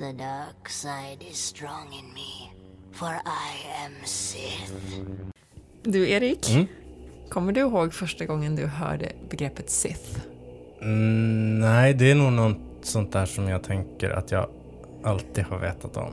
The dark side is strong in me, for I am Sith. Du Erik, Mm. kommer du ihåg första gången du hörde begreppet Sith? Mm, nej, det är nog något sånt där som jag tänker att jag alltid har vetat om.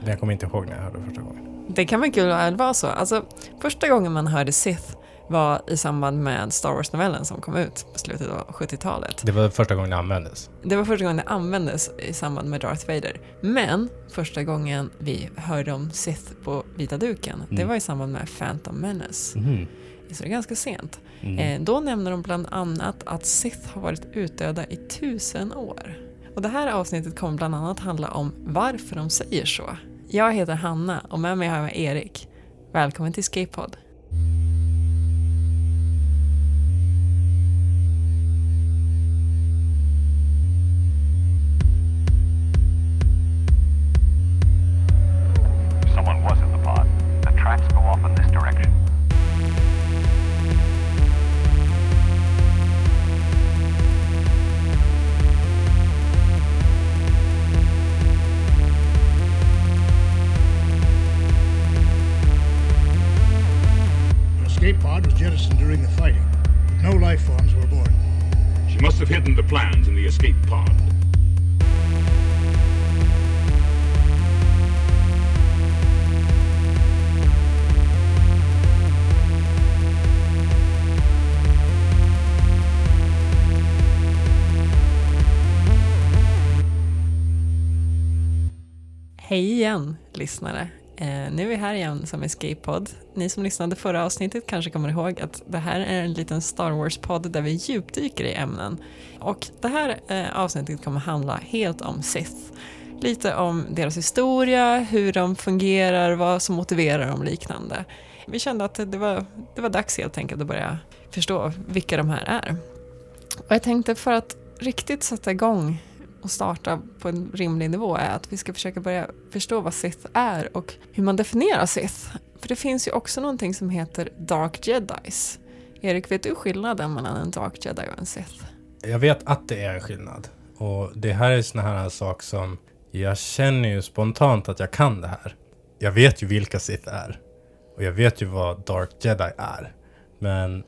Men jag kommer inte ihåg när jag hörde första gången. Det kan mycket väl vara så. Alltså, första gången man hörde Sith var i samband med Star Wars-novellen som kom ut på slutet av 70-talet. Det var första gången det användes. Det var första gången det användes i samband med Darth Vader. Men första gången vi hörde om Sith på vita duken, det Mm. var i samband med Phantom Menace. Mhm. Så det är ganska sent. Mm. Eh, då nämner de bland annat att Sith har varit utdöda i tusen år. Och det här avsnittet kommer bland annat handla om varför de säger så. Jag heter Hanna och med mig har jag Erik. Välkommen till Escape-podd. Escape pod. Hej igen, lyssnare. Eh, nu är vi här igen som Escape-podd. Ni som lyssnade förra avsnittet kanske kommer ihåg att det här är en liten Star Wars-podd där vi djupdyker i ämnen. Och det här eh, avsnittet kommer handla helt om Sith. Lite om deras historia, hur de fungerar, vad som motiverar dem och liknande. Vi kände att det var, det var dags helt enkelt att börja förstå vilka de här är. Och jag tänkte för att riktigt sätta igång och starta på en rimlig nivå är att vi ska försöka börja förstå vad Sith är och hur man definierar Sith. För det finns ju också någonting som heter Dark Jedis. Erik, vet du skillnaden mellan en Dark Jedi och en Sith? Jag vet att det är en skillnad. Och det här är såna här saker som jag känner ju spontant att jag kan det här. Jag vet ju vilka Sith är. Och jag vet ju vad Dark Jedi är. Men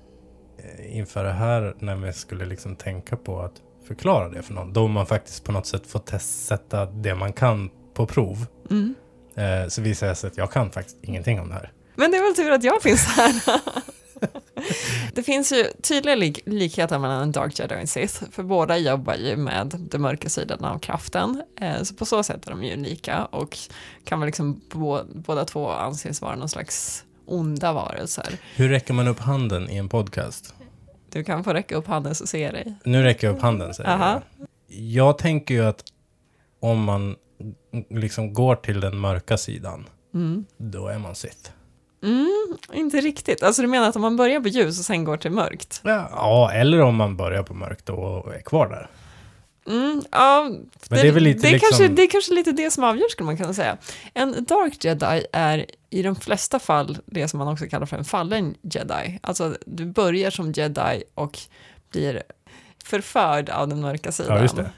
eh, inför det här när vi skulle liksom tänka på att förklara det för någon. Då man faktiskt på något sätt får testsätta det man kan på prov. Mm. Eh, så visar jag sig att jag kan faktiskt ingenting om det här. Men det är väl tur att jag finns här. det finns ju tydliga lik likheter mellan en Dark Jedi och en Sith, för båda jobbar ju med den mörka sidan av kraften. Eh, så på så sätt är de ju unika och kan väl liksom bå båda två anses vara någon slags onda varelser. Hur räcker man upp handen i en podcast? Du kan få räcka upp handen så ser jag dig. Nu räcker jag upp handen säger Aha. jag. Jag tänker ju att om man liksom går till den mörka sidan, Mm. då är man Sith. Mm, inte riktigt. Alltså du menar att om man börjar på ljus och sen går till mörkt? Ja, eller om man börjar på mörkt och är kvar där. Mm, ja, Men det är väl lite det, liksom- kanske, det är kanske lite det som avgör skulle man kunna säga. En Dark Jedi är i de flesta fall det som man också kallar för en fallen Jedi. Alltså du börjar som Jedi och blir förförd av den mörka sidan. Ja, det.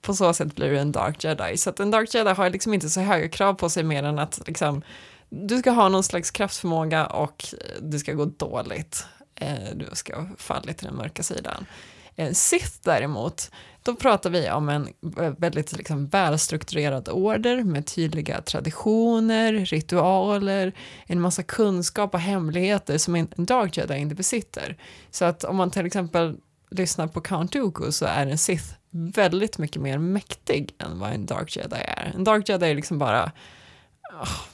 På så sätt blir du en Dark Jedi. Så att en Dark Jedi har liksom inte så höga krav på sig mer än att liksom, du ska ha någon slags kraftförmåga och det ska gå dåligt. Eh, Du ska ha fallit till den mörka sidan. Eh, Sith däremot, då pratar vi om en väldigt liksom välstrukturerad order med tydliga traditioner, ritualer, en massa kunskap och hemligheter som en Dark Jedi inte besitter. Så att om man till exempel lyssnar på Count Dooku så är en Sith väldigt mycket mer mäktig än vad en Dark Jedi är. En Dark Jedi är liksom bara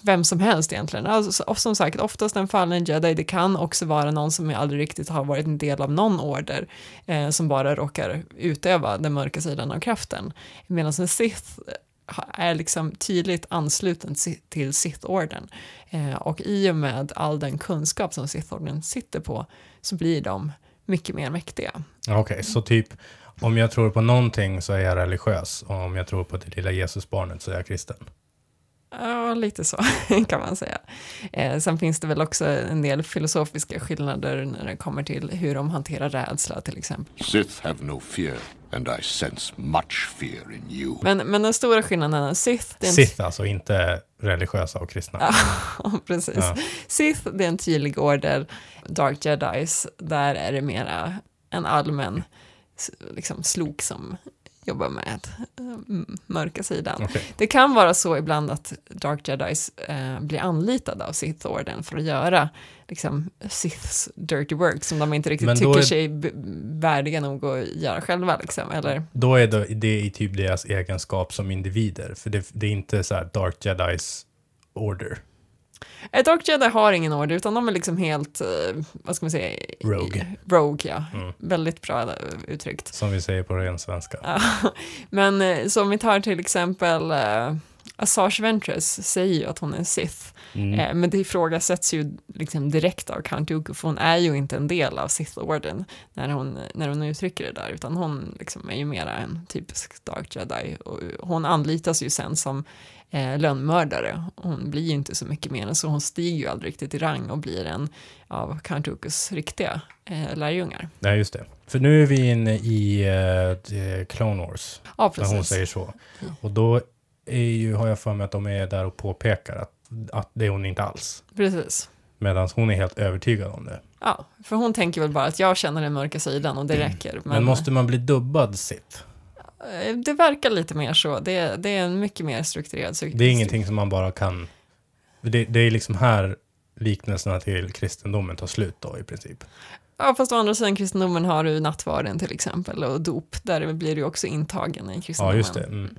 vem som helst egentligen. Alltså, och som sagt, oftast en fallen jedi, det kan också vara någon som aldrig riktigt har varit en del av någon order, eh, som bara råkar utöva den mörka sidan av kraften. Medan en sith eh, är liksom tydligt ansluten till Sith-orden. Eh, och i och med all den kunskap som Sith-orden sitter på så blir de mycket mer mäktiga. Okej, så typ om jag tror på någonting så är jag religiös och om jag tror på det lilla Jesusbarnet så är jag kristen. Ja, lite så kan man säga. Eh, sen finns det väl också en del filosofiska skillnader när det kommer till hur de hanterar rädsla till exempel. Sith have no fear. and I sense much fear in you. Men, men den stora skillnaden är Sith. Det är en Sith alltså, inte religiösa och kristna. Ja, precis. Ja. Sith, det är en tydlig order. Dark Jedis, där är det mera en allmän liksom, slok som jobbar med eh, mörka sidan. Okej. Det kan vara så ibland att Dark Jedis eh, blir anlitade av Sith-orden för att göra liksom, Siths dirty work som de inte riktigt tycker är- sig värdiga nog att göra själva. Liksom. Eller, Då är det, det i typ deras egenskap som individer. För det, det är inte så Dark Jedis order. Dark Jedi har ingen order, utan de är liksom helt, eh, vad ska man säga? Rogue. Rogue, ja. Mm. Väldigt bra eh, uttryckt. Som vi säger på ren svenska. Men eh, så om vi tar till exempel Assange Ventress säger ju att hon är en Sith. Mm. Men det ifrågasätts ju liksom direkt av Count Dooku, för hon är ju inte en del av Sith-orden när hon, när hon uttrycker det där, utan hon liksom är ju mera en typisk Dark Jedi. Och hon anlitas ju sen som eh, lönnmördare. Hon blir ju inte så mycket mer än så, hon stiger ju aldrig riktigt i rang och blir en av Dookus riktiga eh, lärjungar. Nej, just det. För nu är vi inne i uh, Clone Wars. Ja, När hon säger så. Och då är ju, har jag för mig att de är där och påpekar att, att det är hon inte alls. Precis. Medan hon är helt övertygad om det. Ja, för hon tänker väl bara att jag känner den mörka sidan och det räcker. Men, Men, måste man bli dubbad sitt? Eh, Det verkar lite mer så. Det, det är en mycket mer strukturerad psyk- Det är ingenting som man bara kan... Det, det är liksom här liknelserna till kristendomen tar slut då i princip. Ja, fast å andra sidan kristendomen har du nattvarden till exempel och dop. Där blir du också intagen i Ja, kristendomen. just det. Mm.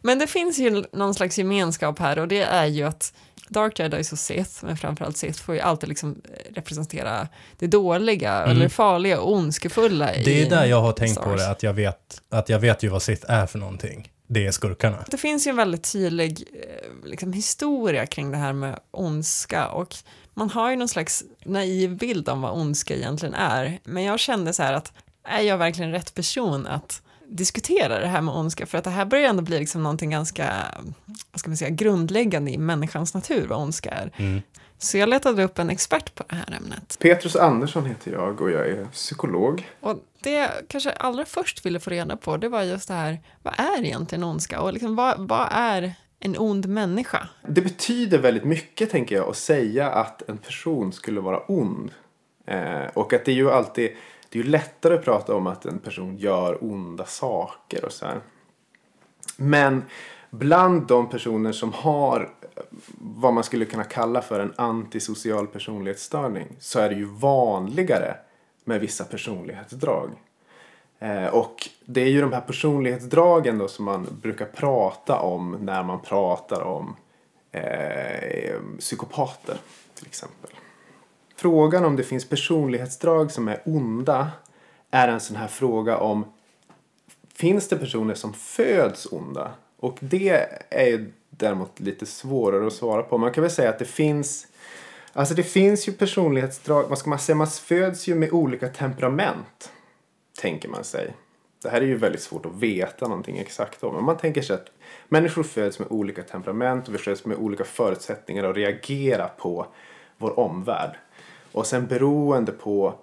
Men det finns ju någon slags gemenskap här och det är ju att Dark Jedis och Sith, men framförallt Sith, får ju alltid liksom eh, representera det dåliga eller farliga och ondskefulla Mm. Det är där jag har tänkt på det, att jag vet, att jag vet ju vad Sith är för någonting. Det är skurkarna. Det finns ju en väldigt tydlig eh, liksom, historia kring det här med ondska och man har ju någon slags naiv bild om vad ondska egentligen är. Men jag kände så här att är jag verkligen rätt person att diskutera det här med ondska? För att det här börjar ändå bli liksom någonting ganska, vad ska man säga, grundläggande i människans natur, vad ondska är. Mm. Så jag letade upp en expert på det här ämnet. Petrus Andersson heter jag och jag är psykolog. Och det jag kanske allra först ville få reda på, det var just det här, vad är egentligen ondska? Och liksom, vad, vad är en ond människa? Det betyder väldigt mycket tänker jag att säga att en person skulle vara ond. Eh, och att det är ju alltid, det är ju lättare att prata om att en person gör onda saker och så här. Men bland de personer som har eh, vad man skulle kunna kalla för en antisocial personlighetsstörning så är det ju vanligare med vissa personlighetsdrag. Eh, och det är ju de här personlighetsdragen då som man brukar prata om när man pratar om eh, psykopater till exempel. Frågan om det finns personlighetsdrag som är onda är en sån här fråga om finns det personer som föds onda? Och det är ju däremot lite svårare att svara på. Man kan väl säga att det finns Alltså det finns ju personlighetsdrag, vad ska man säga, man föds ju med olika temperament. Tänker man sig. Det här är ju väldigt svårt att veta någonting exakt om. Men man tänker sig att människor föds med olika temperament och vi föds med olika förutsättningar att reagera på vår omvärld. Och sen beroende på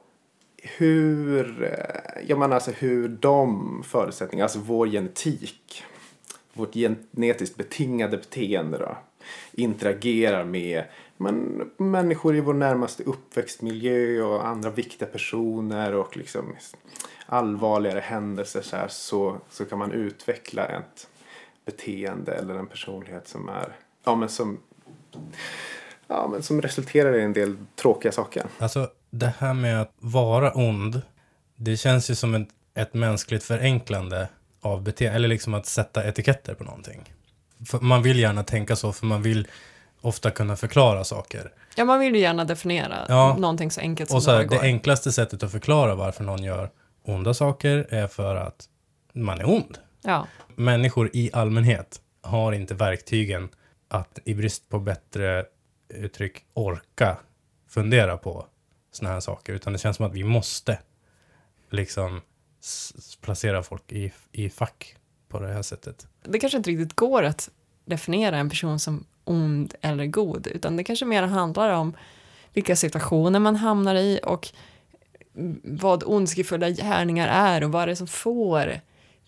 hur, eh, jag menar alltså hur de förutsättningarna, alltså vår genetik, vårt genetiskt betingade beteende då, interagerar med men, människor i vår närmaste uppväxtmiljö och andra viktiga personer och liksom allvarligare händelser så, här, så, så kan man utveckla ett beteende eller en personlighet som är ja, men som, ja, men som resulterar i en del tråkiga saker. Alltså, det här med att vara ond, det känns ju som ett, ett mänskligt förenklande av beteende, eller liksom att sätta etiketter på någonting. För man vill gärna tänka så, för man vill ofta kunna förklara saker. Ja, man vill ju gärna definiera Ja. någonting så enkelt som Och så här, det går. det enklaste sättet att förklara varför någon gör onda saker är för att man är ond. Ja, Människor i allmänhet har inte verktygen att i brist på bättre uttryck orka fundera på såna här saker. Utan det känns som att vi måste liksom placera folk i, i fack på det här sättet. det kanske inte riktigt går att definiera en person som ond eller god, utan det kanske mer handlar om vilka situationer man hamnar i och vad ondskefulla gärningar är och vad det är som får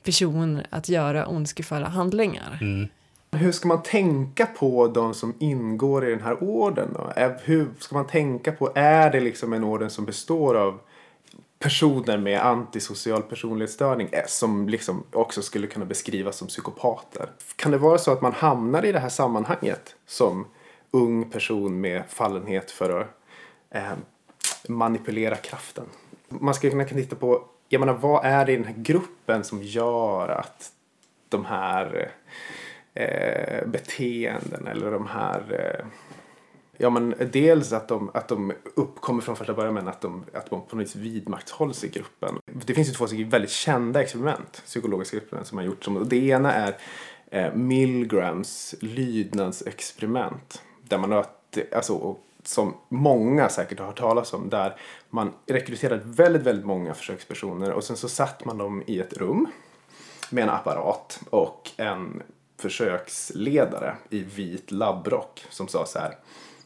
person att göra ondskefulla handlingar. Hur ska man tänka på de som ingår i den här orden då? Hur ska man tänka på, är det liksom en orden som består av personer med antisocial personlighetsstörning eh, som liksom också skulle kunna beskrivas som psykopater? Kan det vara så att man hamnar i det här sammanhanget som ung person med fallenhet för att eh, manipulera kraften? Man skulle kunna titta på, jag menar vad är det i den här gruppen som gör att de här eh, eh, beteenden eller de här eh, Ja men dels att de, att de uppkommer från första början men att de, att de på något vis vidmakthålls i gruppen. Det finns ju två stycken väldigt kända experiment, psykologiska experiment som har gjorts. Det ena är eh, Milgrams lydnadsexperiment. Där man har, alltså, som många säkert har hört talas om. Där man rekryterade väldigt, väldigt många försökspersoner och sen så satt man dem i ett rum med en apparat och en försöksledare i vit labbrock som sa så här.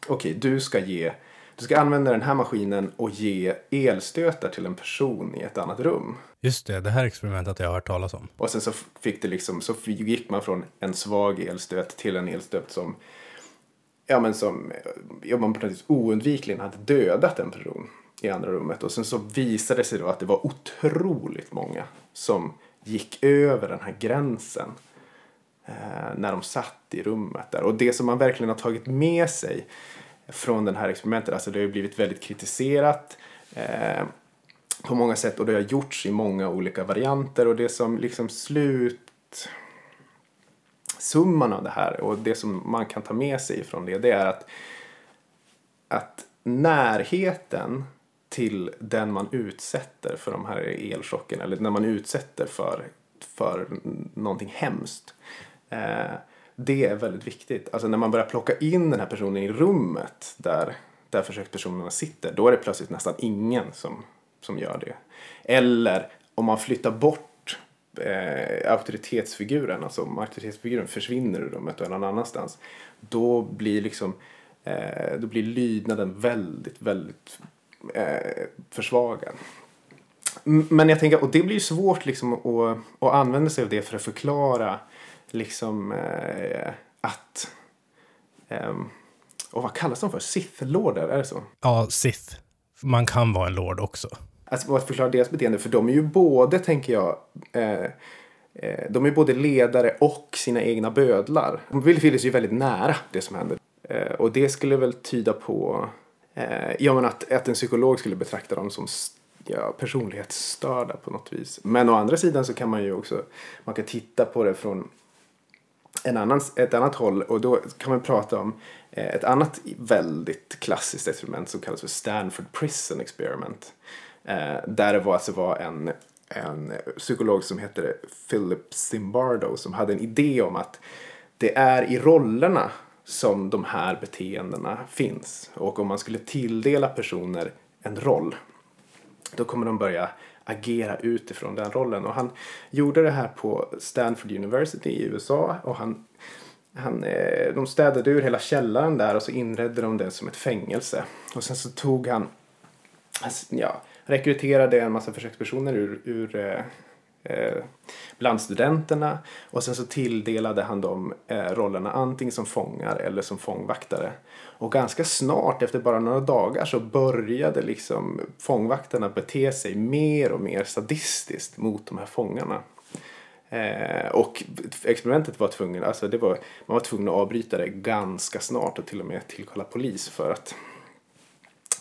Okej, du ska ge du ska använda den här maskinen och ge elstötar till en person i ett annat rum. Just det, det här experimentet jag har hört talas om. Och sen så fick det liksom, så gick man från en svag elstöt till en elstöt som, ja men som, ja man på något oundvikligen hade dödat en person i andra rummet. Och sen så visade det sig då att det var otroligt många som gick över den här gränsen Eh, när de satt i rummet där. Och det som man verkligen har tagit med sig från det här experimentet, alltså det har ju blivit väldigt kritiserat eh, på många sätt och det har gjorts i många olika varianter och det som liksom slut summan av det här och det som man kan ta med sig från det, det är att, att närheten till den man utsätter för de här elchockerna eller när man utsätter för, för någonting hemskt. Eh, det är väldigt viktigt. Alltså när man börjar plocka in den här personen i rummet där, där försökspersonerna sitter, då är det plötsligt nästan ingen som, som gör det. Eller om man flyttar bort eh, auktoritetsfiguren, alltså om auktoritetsfiguren försvinner ur rummet och är någon annanstans, då blir liksom eh, då blir lydnaden väldigt, väldigt eh, försvagad. Men jag tänker, och det blir ju svårt liksom att, att använda sig av det för att förklara liksom eh, att ehm, och vad kallas de för? Sith-lorder, är det så? Ja, Sith. Man kan vara en lord också. Alltså att förklara deras beteende, för de är ju både, tänker jag, eh, eh, de är både ledare och sina egna bödlar. De befinner sig ju väldigt nära det som händer. Eh, och det skulle väl tyda på, eh, ja men att, att en psykolog skulle betrakta dem som ja, personlighetsstörda på något vis. Men å andra sidan så kan man ju också, man kan titta på det från en annan, ett annat håll och då kan man prata om eh, ett annat väldigt klassiskt experiment som kallas för Stanford Prison Experiment. Eh, där det var, alltså var en, en psykolog som heter Philip Zimbardo som hade en idé om att det är i rollerna som de här beteendena finns. Och om man skulle tilldela personer en roll då kommer de börja agera utifrån den rollen. Och han gjorde det här på Stanford University i USA och han, han, eh, de städade ur hela källaren där och så inredde de det som ett fängelse. Och sen så tog han, alltså, ja, rekryterade en massa försökspersoner ur, ur eh, eh, bland studenterna och sen så tilldelade han dem eh, rollerna antingen som fångar eller som fångvaktare. Och ganska snart, efter bara några dagar, så började liksom fångvaktarna bete sig mer och mer sadistiskt mot de här fångarna. Eh, och experimentet var tvungen, alltså det var, man var tvungen att avbryta det ganska snart och till och med tillkalla polis för att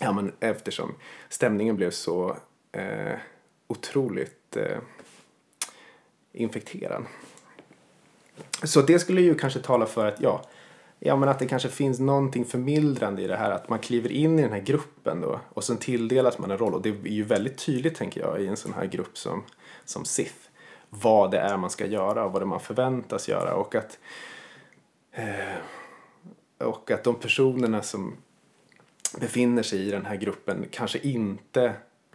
Ja, men eftersom stämningen blev så eh, otroligt eh, infekterad. Så det skulle ju kanske tala för att, ja, ja, men att det kanske finns någonting förmildrande i det här att man kliver in i den här gruppen då och sen tilldelas man en roll. Och det är ju väldigt tydligt tänker jag i en sån här grupp som, som Sith vad det är man ska göra och vad det är man förväntas göra. Och att eh, och att de personerna som befinner sig i den här gruppen kanske inte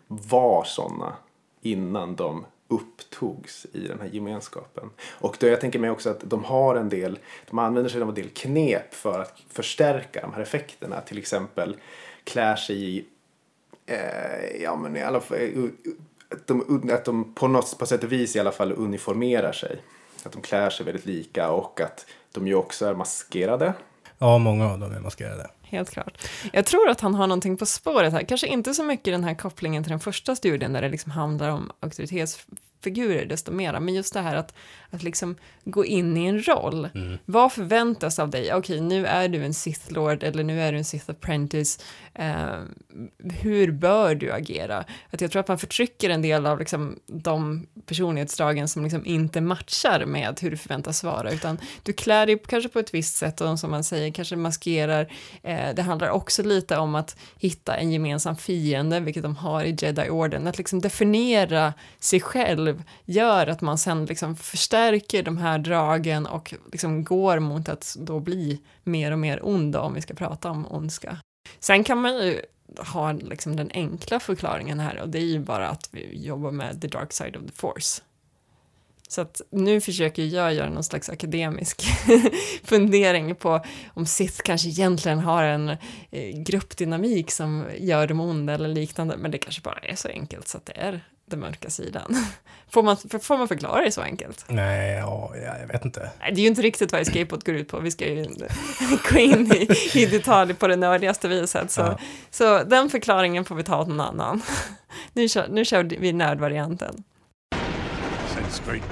var sådana innan de upptogs i den här gemenskapen. Och då jag tänker mig också att de har en del, de använder sig av en del knep för att förstärka de här effekterna. Till exempel klär sig i, eh, ja men i alla fall, eh, att de, att de på något på sätt och vis i alla fall uniformerar sig. Att de klär sig väldigt lika och att de ju också är maskerade. Ja, många av dem är maskerade. Helt klart. Jag tror att han har någonting på spåret här, kanske inte så mycket den här kopplingen till den första studien där det liksom handlar om auktoritetsfigurer desto mera, men just det här att, att liksom gå in i en roll. Vad förväntas av dig? Okej, nu är du en Sith Lord eller nu är du en Sith Apprentice. Eh, hur bör du agera? Att jag tror att man förtrycker en del av liksom, de personlighetsdragen som liksom inte matchar med hur du förväntas vara, utan du klär dig kanske på ett visst sätt och som man säger kanske maskerar. Eh, det handlar också lite om att hitta en gemensam fiende, vilket de har i Jedi-orden. Att liksom definiera sig själv gör att man sen liksom förstärker de här dragen och liksom går mot att då bli mer och mer onda om vi ska prata om ondska. Sen kan man ju ha liksom den enkla förklaringen här och det är ju bara att vi jobbar med the dark side of the force. Så att nu försöker jag göra någon slags akademisk fundering på om Sith kanske egentligen har en eh, gruppdynamik som gör dem onda eller liknande, men det kanske bara är så enkelt så att det är den mörka sidan. Får man, får man förklara det så enkelt? Nej, ja, ja, jag vet inte. Nej, det är ju inte riktigt vad Escape går ut på. Vi ska ju gå in i, i detalj på det nördigaste viset. Så, Ja. så den förklaringen får vi ta åt någon annan. Nu kör, nu kör vi nördvarianten. Sense great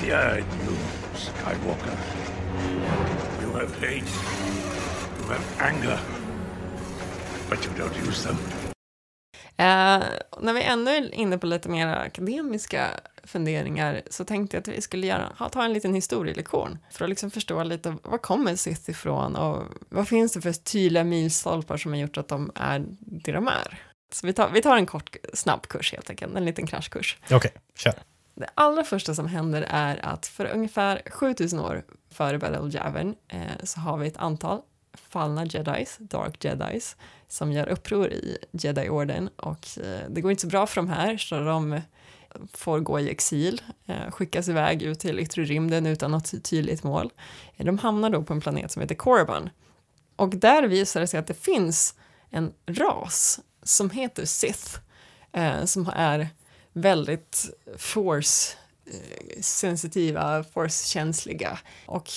fear in you, Skywalker. You have hate. You have anger. But you don't use them. Eh, när vi ännu är inne på lite mer akademiska funderingar så tänkte jag att vi skulle göra, ha, ta en liten historielektion för att liksom förstå lite var kommer Sith ifrån och vad finns det för tydliga milstolpar som har gjort att de är det de är. Så vi tar, vi tar en kort snabb kurs helt enkelt, en liten kraschkurs. Okej, kör. Det allra första som händer är att för ungefär 7000 år före Battle of Yavin eh, så har vi ett antal fallna jedis, dark jedis, som gör uppror i Jedi-orden och eh, det går inte så bra för de här så de får gå i exil, eh, skickas iväg ut till yttre rymden utan något tydligt mål. Eh, de hamnar då på en planet som heter Korriban. Och där visar det sig att det finns en ras som heter Sith, som är väldigt force-sensitiva, force-känsliga. Och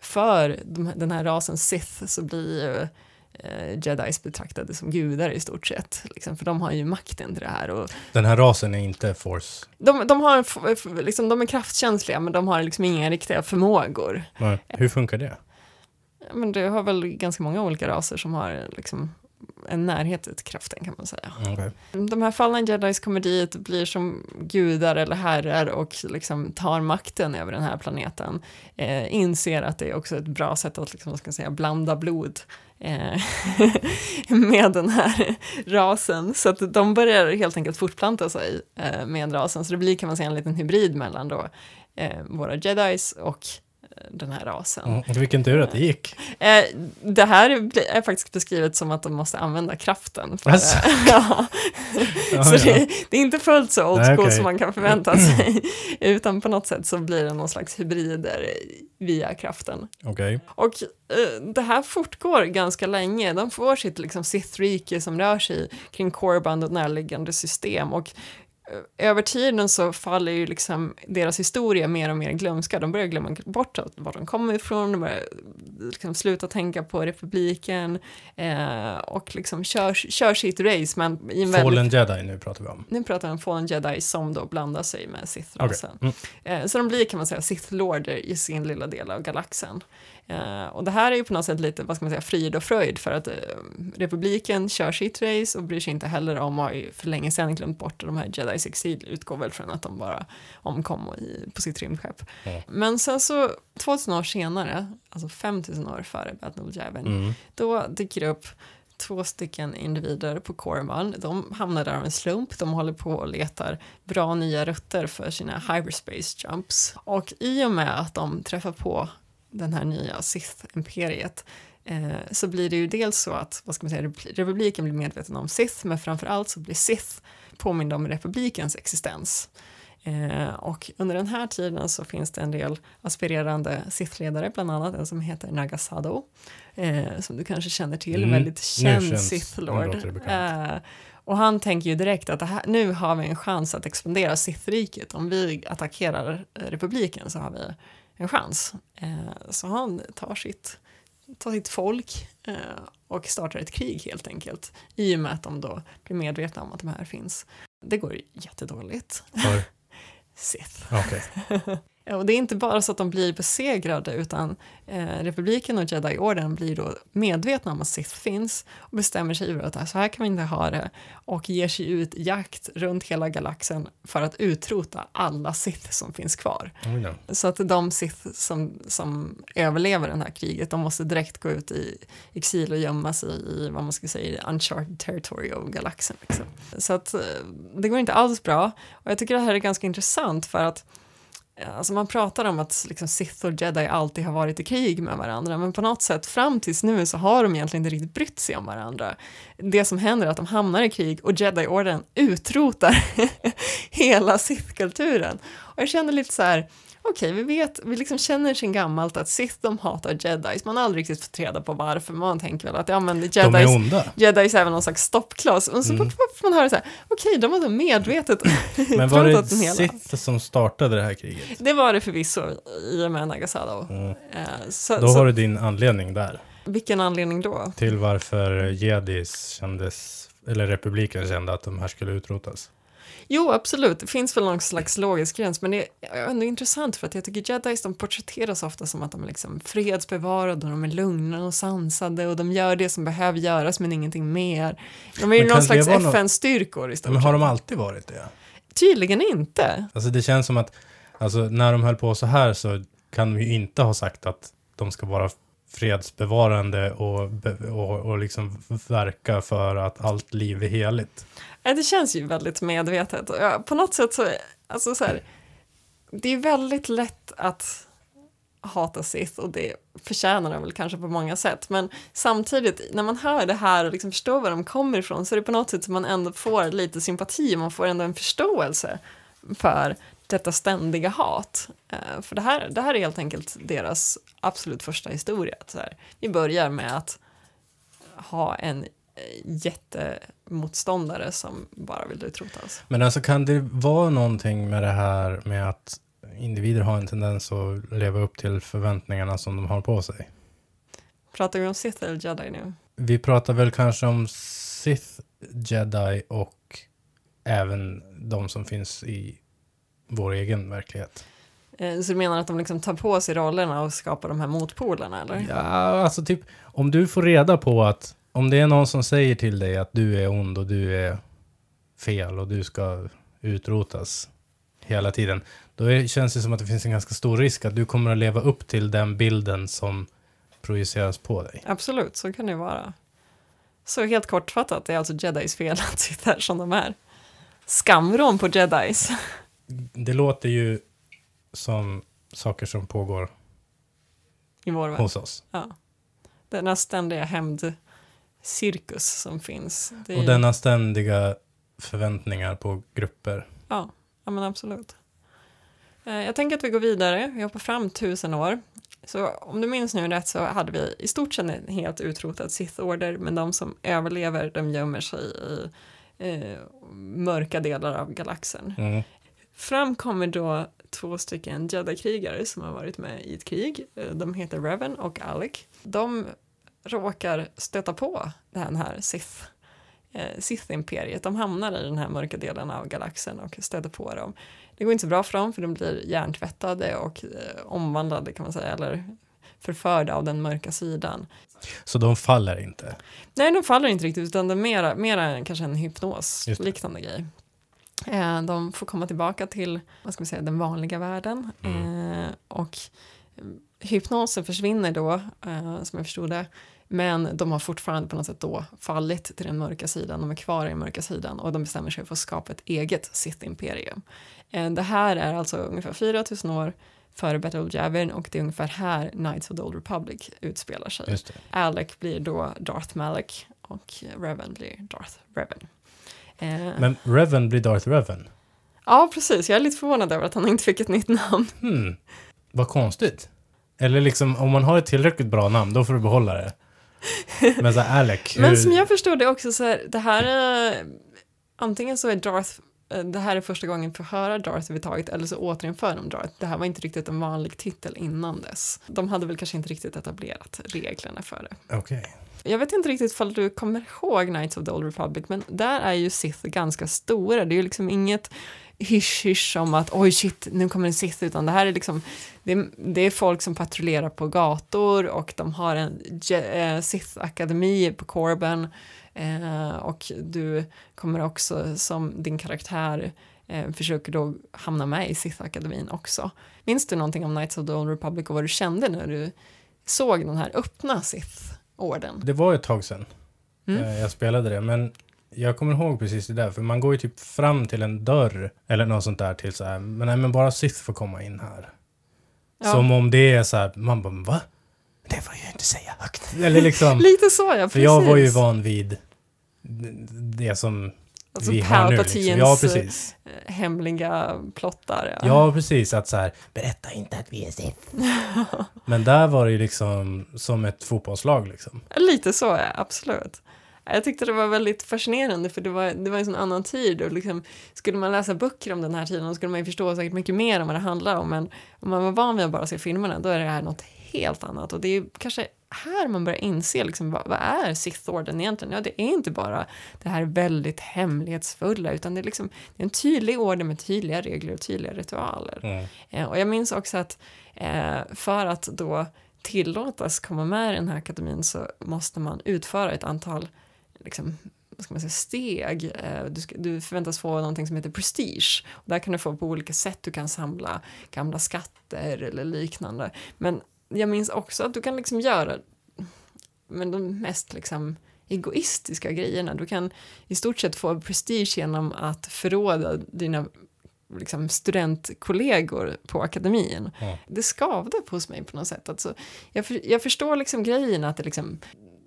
för de, den här rasen Sith så blir ju eh, jedis betraktade som gudar i stort sett. Liksom, för de har ju makten till det här. Och Den här rasen är inte force. de, de, har, liksom, de är kraftkänsliga men de har liksom inga riktiga förmågor. Nej. Hur funkar det? Men det har väl ganska många olika raser som har liksom, en närhet till kraften kan man säga. Okej. De här fallna jedis kommer dit, blir som gudar eller herrar och liksom tar makten över den här planeten. Eh, inser att det är också ett bra sätt att liksom, ska säga, blanda blod eh, med den här rasen. Så att de börjar helt enkelt fortplanta sig eh, med rasen. Så det blir kan man säga en liten hybrid mellan då eh, våra jedis och den här rasen. Mm, vilken tur att det gick. Eh, det här är, faktiskt beskrivet som att de måste använda kraften. För, Alltså. ja. Ja, så ja. det, det är inte fullt så old school okej. som man kan förvänta sig, utan på något sätt så blir det någon slags hybrider via kraften. Okej. Och eh, det här fortgår ganska länge. De får sitt liksom, Sith-rike som rör sig kring Korban och närliggande system. Och över tiden så faller ju liksom deras historia mer och mer glömska. De börjar glömma bort var de kommer ifrån, de börjar liksom sluta tänka på republiken eh, och liksom kör, kör sitt race. Men i en väldigt Fallen Jedi nu pratar vi om. nu pratar vi om Fallen Jedi som då blandar sig med Sith-rasen. Okej. Mm. Eh, så de blir kan man säga Sith-lorder i sin lilla del av galaxen. Eh, och det här är ju på något sätt lite, vad ska man säga, frid och fröjd för att eh, republiken kör sitt race och bryr sig inte heller om, har ju för länge sedan glömt bort de här Jedis exil, utgår väl från att de bara omkom i, på sitt rymdskepp. Mm. Men sen så, 2000 år senare, alltså 5000 år före Battle of Yavin, Mm. då dyker det upp två stycken individer på Corman. De hamnar där av en slump. De håller på och letar bra nya rutter för sina hyperspace jumps. Och i och med att de träffar på den här nya Sith-imperiet eh, så blir det ju dels så att vad ska man säga, republiken blir medveten om Sith, men framför allt så blir Sith påminda om republikens existens. Eh, och under den här tiden så finns det en del aspirerande Sith-ledare, bland annat en som heter Nagasado, eh, som du kanske känner till, Mm, väldigt känd känns- Sith nu Lord. låter det bekant. Eh, Och han tänker ju direkt att här, nu har vi en chans att expandera Sith-riket. Om vi attackerar eh, republiken så har vi en chans. Eh, så han tar sitt, tar sitt folk eh, och startar ett krig helt enkelt. I och med att de då blir medvetna om att de här finns. Det går jättedåligt. För, Sith. okej. Ja, Och det är inte bara så att de blir besegrade utan eh, republiken och Jedi-orden blir då medvetna om att Sith finns och bestämmer sig för att så här kan vi inte ha det och ger sig ut jakt runt hela galaxen för att utrota alla Sith som finns kvar. Oj då. Så att de Sith som, som överlever det här kriget, de måste direkt gå ut i exil och gömma sig i vad man ska säga, uncharted territory av galaxen. Liksom. Så att eh, det går inte alls bra. Och jag tycker det här är ganska intressant för att Eh, alltså man pratar om att liksom Sith och Jedi alltid har varit i krig med varandra men på något sätt fram tills nu så har de egentligen inte riktigt brytt sig om varandra. Det som händer är att de hamnar i krig och Jedi-orden utrotar hela Sith-kulturen. Och jag känner lite så här, okej vi vet, vi liksom känner sen gammalt att Sith de hatar Jedis, man har aldrig riktigt fått reda på varför, man tänker väl att ja men Jedis De är onda. Jedis är väl någon slags stoppkloss. Och så Mm. fort man hör det så här, okej, de har då medvetet Men var det. Sith som startade det här kriget? Det var det förvisso i och med Nagasado. Mm. Eh, Så, Då så, har du din anledning där. Vilken anledning då? Till varför jedis kändes, eller republiken kände att de här skulle utrotas. Jo, absolut, det finns väl någon slags logisk gräns, men det är ändå intressant för att jag tycker jedis, de porträtteras ofta som att de är liksom fredsbevarade och de är lugna och sansade och de gör det som behöver göras men ingenting mer. De är ju någon slags FN-styrkor i stort Men har de alltid varit det? Tydligen inte. Alltså det känns som att, alltså när de höll på så här så kan de ju inte ha sagt att de ska vara fredsbevarande och, och, och liksom verka för att allt liv är heligt. Det känns ju väldigt medvetet. På något sätt så, alltså så här, det är väldigt lätt att hata Sith och det förtjänar de väl kanske på många sätt. Men samtidigt, när man hör det här och liksom förstår var de kommer ifrån så är det på något sätt som man ändå får lite sympati, man får ändå en förståelse för detta ständiga hat. Eh, för det här, det här är helt enkelt deras absolut första historia. Så här, vi börjar med att ha en eh, jättemotståndare som bara vill utrota oss. Men alltså kan det vara någonting med det här med att individer har en tendens att leva upp till förväntningarna som de har på sig? Pratar vi om Sith eller Jedi nu? Vi pratar väl kanske om Sith, Jedi och även de som finns i vår egen verklighet. Eh, Så du menar att de liksom tar på sig rollerna och skapar de här motpolerna eller? Ja, alltså typ om du får reda på att om det är någon som säger till dig att du är ond och du är fel och du ska utrotas hela tiden, då är, känns det som att det finns en ganska stor risk att du kommer att leva upp till den bilden som projiceras på dig. Absolut, så kan det vara. Så helt kortfattat, det är alltså Jedis fel att sitta här som de är. Skamvrån på Jedis. Det låter ju som saker som pågår i vår värld. hos oss. Ja. Denna ständiga hämndcirkus som finns. Det är Och ju- denna ständiga förväntningar på grupper. Ja, ja men absolut. Eh, Jag tänker att vi går vidare, vi hoppar fram tusen år. Så om du minns nu rätt så hade vi i stort sett en helt utrotad Sith-order, men de som överlever de gömmer sig i eh, mörka delar av galaxen. Mm. Fram kommer då två stycken Jedi-krigare som har varit med i ett krig. Eh, De heter Revan och Alec. De råkar stöta på den här Sith, eh, Sith-imperiet. De hamnar i den här mörka delen av galaxen och stöter på dem. Det går inte så bra för dem för de blir hjärntvättade och eh, omvandlade kan man säga, eller förförda av den mörka sidan. Så de faller inte. Nej, de faller inte riktigt, utan det är mera, mera kanske en hypnos-liknande grej. Eh, de får komma tillbaka till, vad ska vi säga, den vanliga världen. Eh, och eh, hypnosen försvinner då, som jag förstod det. Men de har fortfarande på något sätt då fallit till den mörka sidan, de är kvar i den mörka sidan och de bestämmer sig för att skapa ett eget Sith-imperium. Eh, det här är alltså ungefär 4000 år före Battle of Yavin och det är ungefär här Knights of the Old Republic utspelar sig. Alec blir då Darth Malak och Revan blir Darth Revan. Eh, Men Revan blir Darth Revan. Ja, precis. Jag är lite förvånad över att han inte fick ett nytt namn. Hmm, vad konstigt. Eller liksom, om man har ett tillräckligt bra namn, då får du behålla det. Men så här, Alec, hur... Men som jag förstod det också så här, det här är antingen så är Darth eh, det här är första gången vi får höra Darth överhuvudtaget eller så återinför de Darth. Det här var inte riktigt en vanlig titel innan dess. De hade väl kanske inte riktigt etablerat reglerna för det. Okej. Jag vet inte riktigt om du kommer ihåg Knights of the Old Republic, men där är ju Sith ganska stora. Det är ju liksom inget hysch-hysch om att oj shit, nu kommer en Sith, utan det här är liksom, det är, det är folk som patrullerar på gator och de har en eh, Sith-akademi på Corben eh, och du kommer också som din karaktär eh, försöker då hamna med i Sith-akademin också. Minns du någonting om Knights of the Old Republic och vad du kände när du såg den här öppna Sith? Sith-orden? Det var ett tag sedan Mm. eh, jag spelade det, men jag kommer ihåg precis det där, för man går ju typ fram till en dörr eller något sånt där till så här, men nej men bara Sith får komma in här. Ja. Som om det är så här, man bara va? Det får jag ju inte säga högt. Eller liksom, Lite så ja, precis. för jag var ju van vid det som Alltså vi har nu. Liksom. Ja, precis. eh, hemliga plottar. Ja. Ja, precis. Att så här, berätta inte att vi är Sith. Men där var det ju liksom som ett fotbollslag liksom. Lite så, ja, absolut. Jag tyckte det var väldigt fascinerande för det var, det var en sån annan tid och liksom, skulle man läsa böcker om den här tiden då skulle man ju förstå säkert mycket mer om vad det handlar om men om man var van vid att bara se filmerna då är det här något helt annat och det är kanske här man börjar inse liksom, vad, vad är Sith-orden egentligen? Ja, det är inte bara det här väldigt hemlighetsfulla utan det är, liksom, det är en tydlig orden med tydliga regler och tydliga ritualer. Mm. Eh, och jag minns också att eh, för att då tillåtas komma med i den här akademin så måste man utföra ett antal liksom, vad ska man säga, steg. Eh, Du, ska, du förväntas få någonting som heter prestige. Och där kan du få på olika sätt. Du kan samla gamla skatter eller liknande. Men jag minns också att du kan liksom göra men de mest liksom egoistiska grejerna. Du kan i stort sett få prestige genom att förråda dina liksom, studentkollegor på akademin. Ja. Det skavde på hos mig på något sätt. Alltså, jag, för, jag förstår liksom grejen att det liksom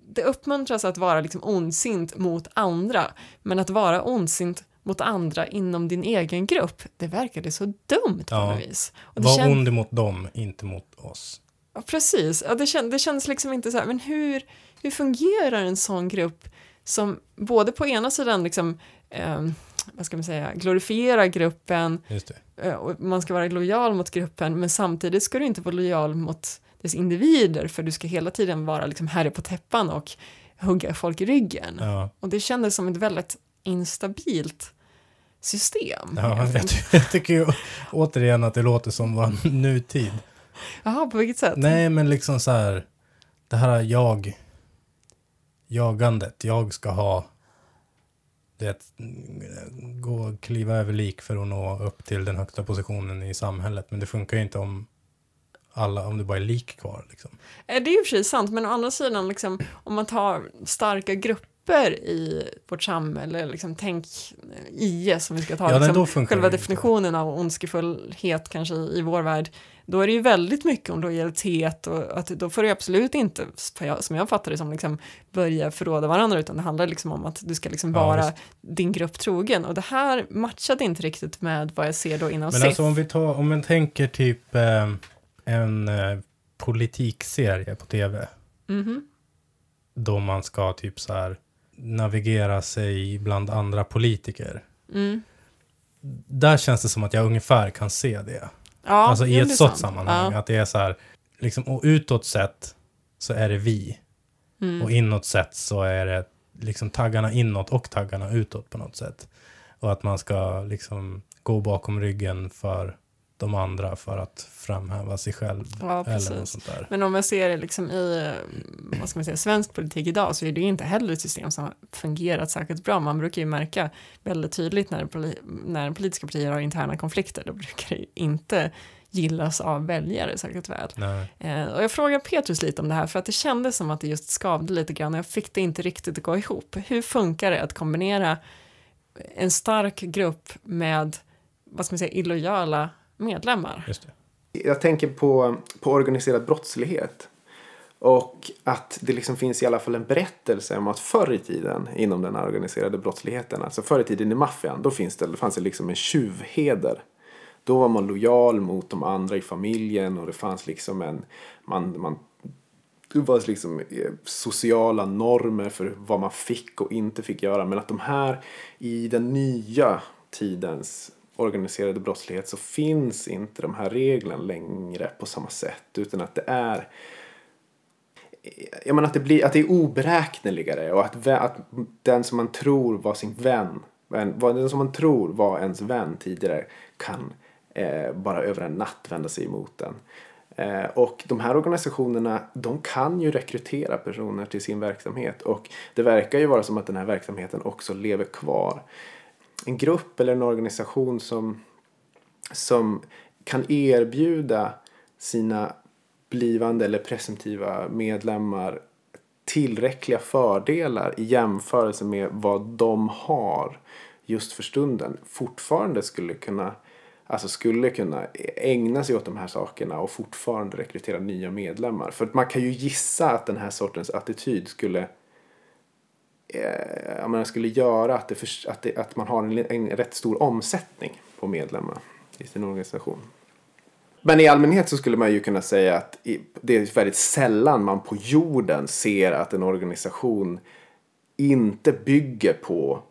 det uppmuntras att vara liksom ondsint mot andra, men att vara ondsint mot andra inom din egen grupp, det verkade så dumt på Ja. något vis. Och Var känd- ond mot dem, inte mot oss. Ja, precis. Ja, det, känd, det kändes liksom inte så här, men hur, hur fungerar en sån grupp som både på ena sidan liksom, eh, vad ska man säga, glorifierar gruppen eh, och man ska vara lojal mot gruppen, men samtidigt ska du inte vara lojal mot dess individer, för du ska hela tiden vara liksom herre på täppan och hugga folk i ryggen. Ja. Och det kändes som ett väldigt instabilt system. Ja, jag, jag tycker ju återigen att det låter som vår nutid. Jaha, på vilket sätt? Nej, men liksom så här. Det här jag. Jagandet. Jag ska ha. Det, gå och kliva över lik för att nå upp till den högsta positionen i samhället. Men det funkar ju inte om alla, om det bara är lik kvar. Liksom. Det är ju och för sig sant, men å andra sidan, liksom, om man tar starka grupper i vårt samhälle, liksom, tänk IS, om vi ska ta Ja, liksom, själva definitionen av ondskefullhet kanske i vår värld, då är det ju väldigt mycket om lojalitet och att då får du absolut inte, som jag fattar det som, liksom, börja förråda varandra, utan det handlar liksom om att du ska liksom Ja, vara visst. din grupp trogen. Och det här matchade inte riktigt med vad jag ser då inom Men Sith. alltså om vi tar, om man tänker typ eh, en eh, politikserie på tv. Mhm. Då man ska typ så här navigera sig bland andra politiker. Mm. Där känns det som att jag ungefär kan se det. Ja, alltså i ett sådant sammanhang. Ja. Att det är så här, liksom, och utåt sett så är det vi. Mm. Och inåt sett så är det liksom taggarna inåt och taggarna utåt på något sätt. Och att man ska liksom gå bakom ryggen för de andra för att framhäva sig själv. Ja, eller något sånt där. Men om man ser det liksom i eh, vad ska man säga, svensk politik idag så är det inte heller ett system som har fungerat särskilt bra. Man brukar ju märka väldigt tydligt när, poli- när politiska partier har interna konflikter, då brukar det inte gillas av väljare särskilt väl. Eh, och jag frågade Petrus lite om det här för att det kändes som att det just skavde lite grann och jag fick det inte riktigt att gå ihop. Hur funkar det att kombinera en stark grupp med, vad ska man säga, illojala medlemmar? Just det. Jag tänker på, på organiserad brottslighet. Och att det liksom finns i alla fall en berättelse om att förr i tiden inom den organiserade brottsligheten, alltså förr i tiden i maffian, då finns det, det fanns det liksom en tjuvheder. Då var man lojal mot de andra i familjen och det fanns liksom en, man, man det var liksom eh, sociala normer för vad man fick och inte fick göra. Men att de här i den nya tidens organiserade brottslighet så finns inte de här reglerna längre på samma sätt. Utan att det är jag menar att det, blir, att det är oberäkneligare och att, att den som man tror var sin vän, den som man tror var ens vän tidigare kan eh, bara över en natt vända sig emot den. Eh, och de här organisationerna, de kan ju rekrytera personer till sin verksamhet och det verkar ju vara som att den här verksamheten också lever kvar. En grupp eller en organisation som, som kan erbjuda sina blivande eller presumtiva medlemmar tillräckliga fördelar i jämförelse med vad de har just för stunden fortfarande skulle kunna alltså skulle kunna ägna sig åt de här sakerna och fortfarande rekrytera nya medlemmar. För att man kan ju gissa att den här sortens attityd skulle eh, menar, skulle göra att, det för, att, det, att man har en, en rätt stor omsättning på medlemmar i sin organisation. Men i allmänhet så skulle man ju kunna säga att det är väldigt sällan man på jorden ser att en organisation inte bygger på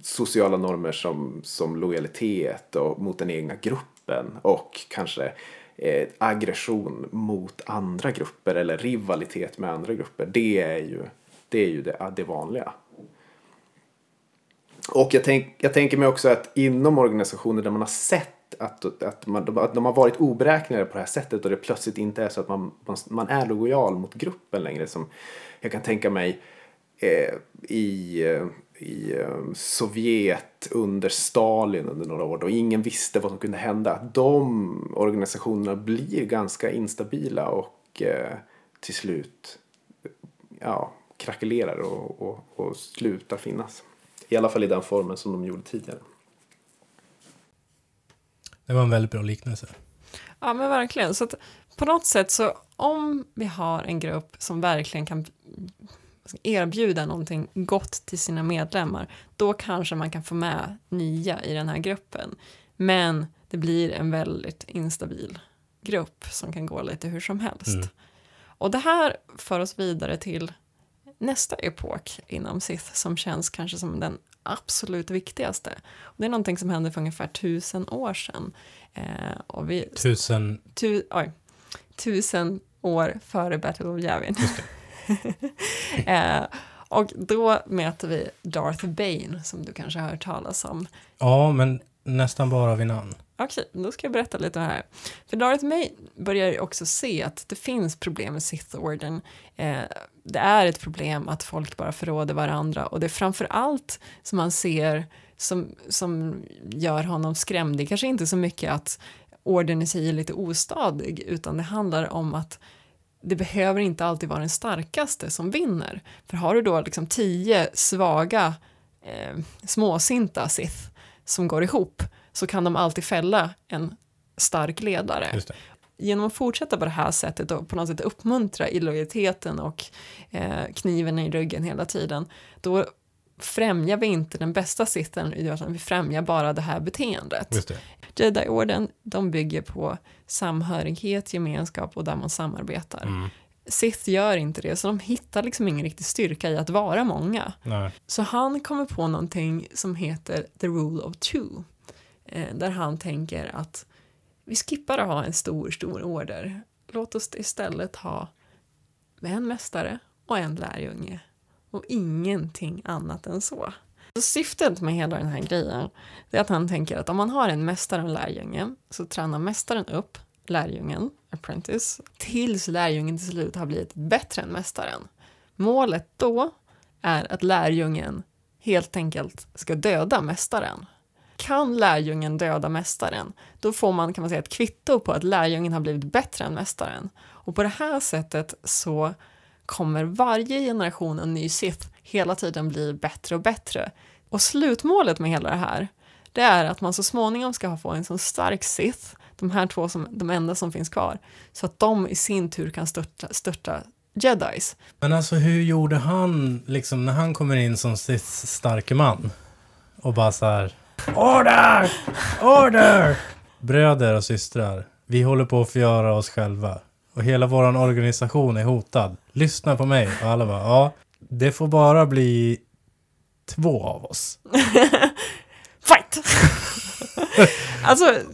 sociala normer som, som lojalitet och mot den egna gruppen och kanske eh, aggression mot andra grupper eller rivalitet med andra grupper. Det är ju det, är ju det, det vanliga. Och jag, tänk, jag tänker mig också att inom organisationer där man har sett att, att, man, att de har varit oberäkneliga på det här sättet och det plötsligt inte är så att man, man, man är lojal mot gruppen längre. Som jag kan tänka mig eh, i, eh, i eh, Sovjet under Stalin under några år då ingen visste vad som kunde hända. De organisationerna blir ganska instabila och eh, till slut ja, krackelerar och, och, och slutar finnas. I alla fall i den formen som de gjorde tidigare. Det var en väldigt bra liknelse. Ja, men verkligen. Så att på något sätt så om vi har en grupp som verkligen kan erbjuda någonting gott till sina medlemmar, då kanske man kan få med nya i den här gruppen. Men det blir en väldigt instabil grupp som kan gå lite hur som helst. Mm. Och det här för oss vidare till nästa epok inom Sith som känns kanske som den absolut viktigaste. Och det är någonting som hände för ungefär tusen år sedan. Eh, och vi, Tusen... tu, oj, tusen år före Battle of Yavin. eh, och då möter vi Darth Bane som du kanske har hört talas om. Ja, men nästan bara vid namn. Okej, då ska jag berätta lite här. För Darth May börjar ju också se att det finns problem med Sith-orden. Eh, det är ett problem att folk bara förråder varandra och det är framför allt som man ser som, som gör honom skrämd. Det är kanske inte så mycket att orden i sig är lite ostadig utan det handlar om att det behöver inte alltid vara den starkaste som vinner. För har du då liksom tio svaga eh, småsinta Sith som går ihop så kan de alltid fälla en stark ledare. Genom att fortsätta på det här sättet och på något sätt uppmuntra illojaliteten och eh, kniven i ryggen hela tiden, då främjar vi inte den bästa sitten, utan vi främjar bara det här beteendet. Just det. Jedi-orden, de bygger på samhörighet, gemenskap och där man samarbetar. Mm. Sith gör inte det, så de hittar liksom ingen riktig styrka i att vara många. Nej. Så han kommer på någonting som heter the rule of two. Eh, där han tänker att vi skippar att ha en stor, stor order. Låt oss istället ha en mästare och en lärjunge. Och ingenting annat än så. så. Syftet med hela den här grejen är att han tänker att om man har en mästare och en lärjunge så tränar mästaren upp lärjungen, apprentice, tills lärjungen till slut har blivit bättre än mästaren. Målet då är att lärjungen helt enkelt ska döda mästaren. Kan lärjungen döda mästaren, då får man kan man säga ett kvitto på att lärjungen har blivit bättre än mästaren. Och på det här sättet så kommer varje generation en ny Sith hela tiden bli bättre och bättre. Och slutmålet med hela det här, det är att man så småningom ska få en så stark Sith, de här två som de enda som finns kvar, så att de i sin tur kan störta, störta jedis. Men alltså hur gjorde han, liksom när han kommer in som Siths starke man och bara så här Order! Order! Bröder och systrar, vi håller på att förgöra oss själva. och hela vår organisation är hotad. Lyssna på mig. Och alla bara, ja, det får bara bli två av oss. Fight! alltså...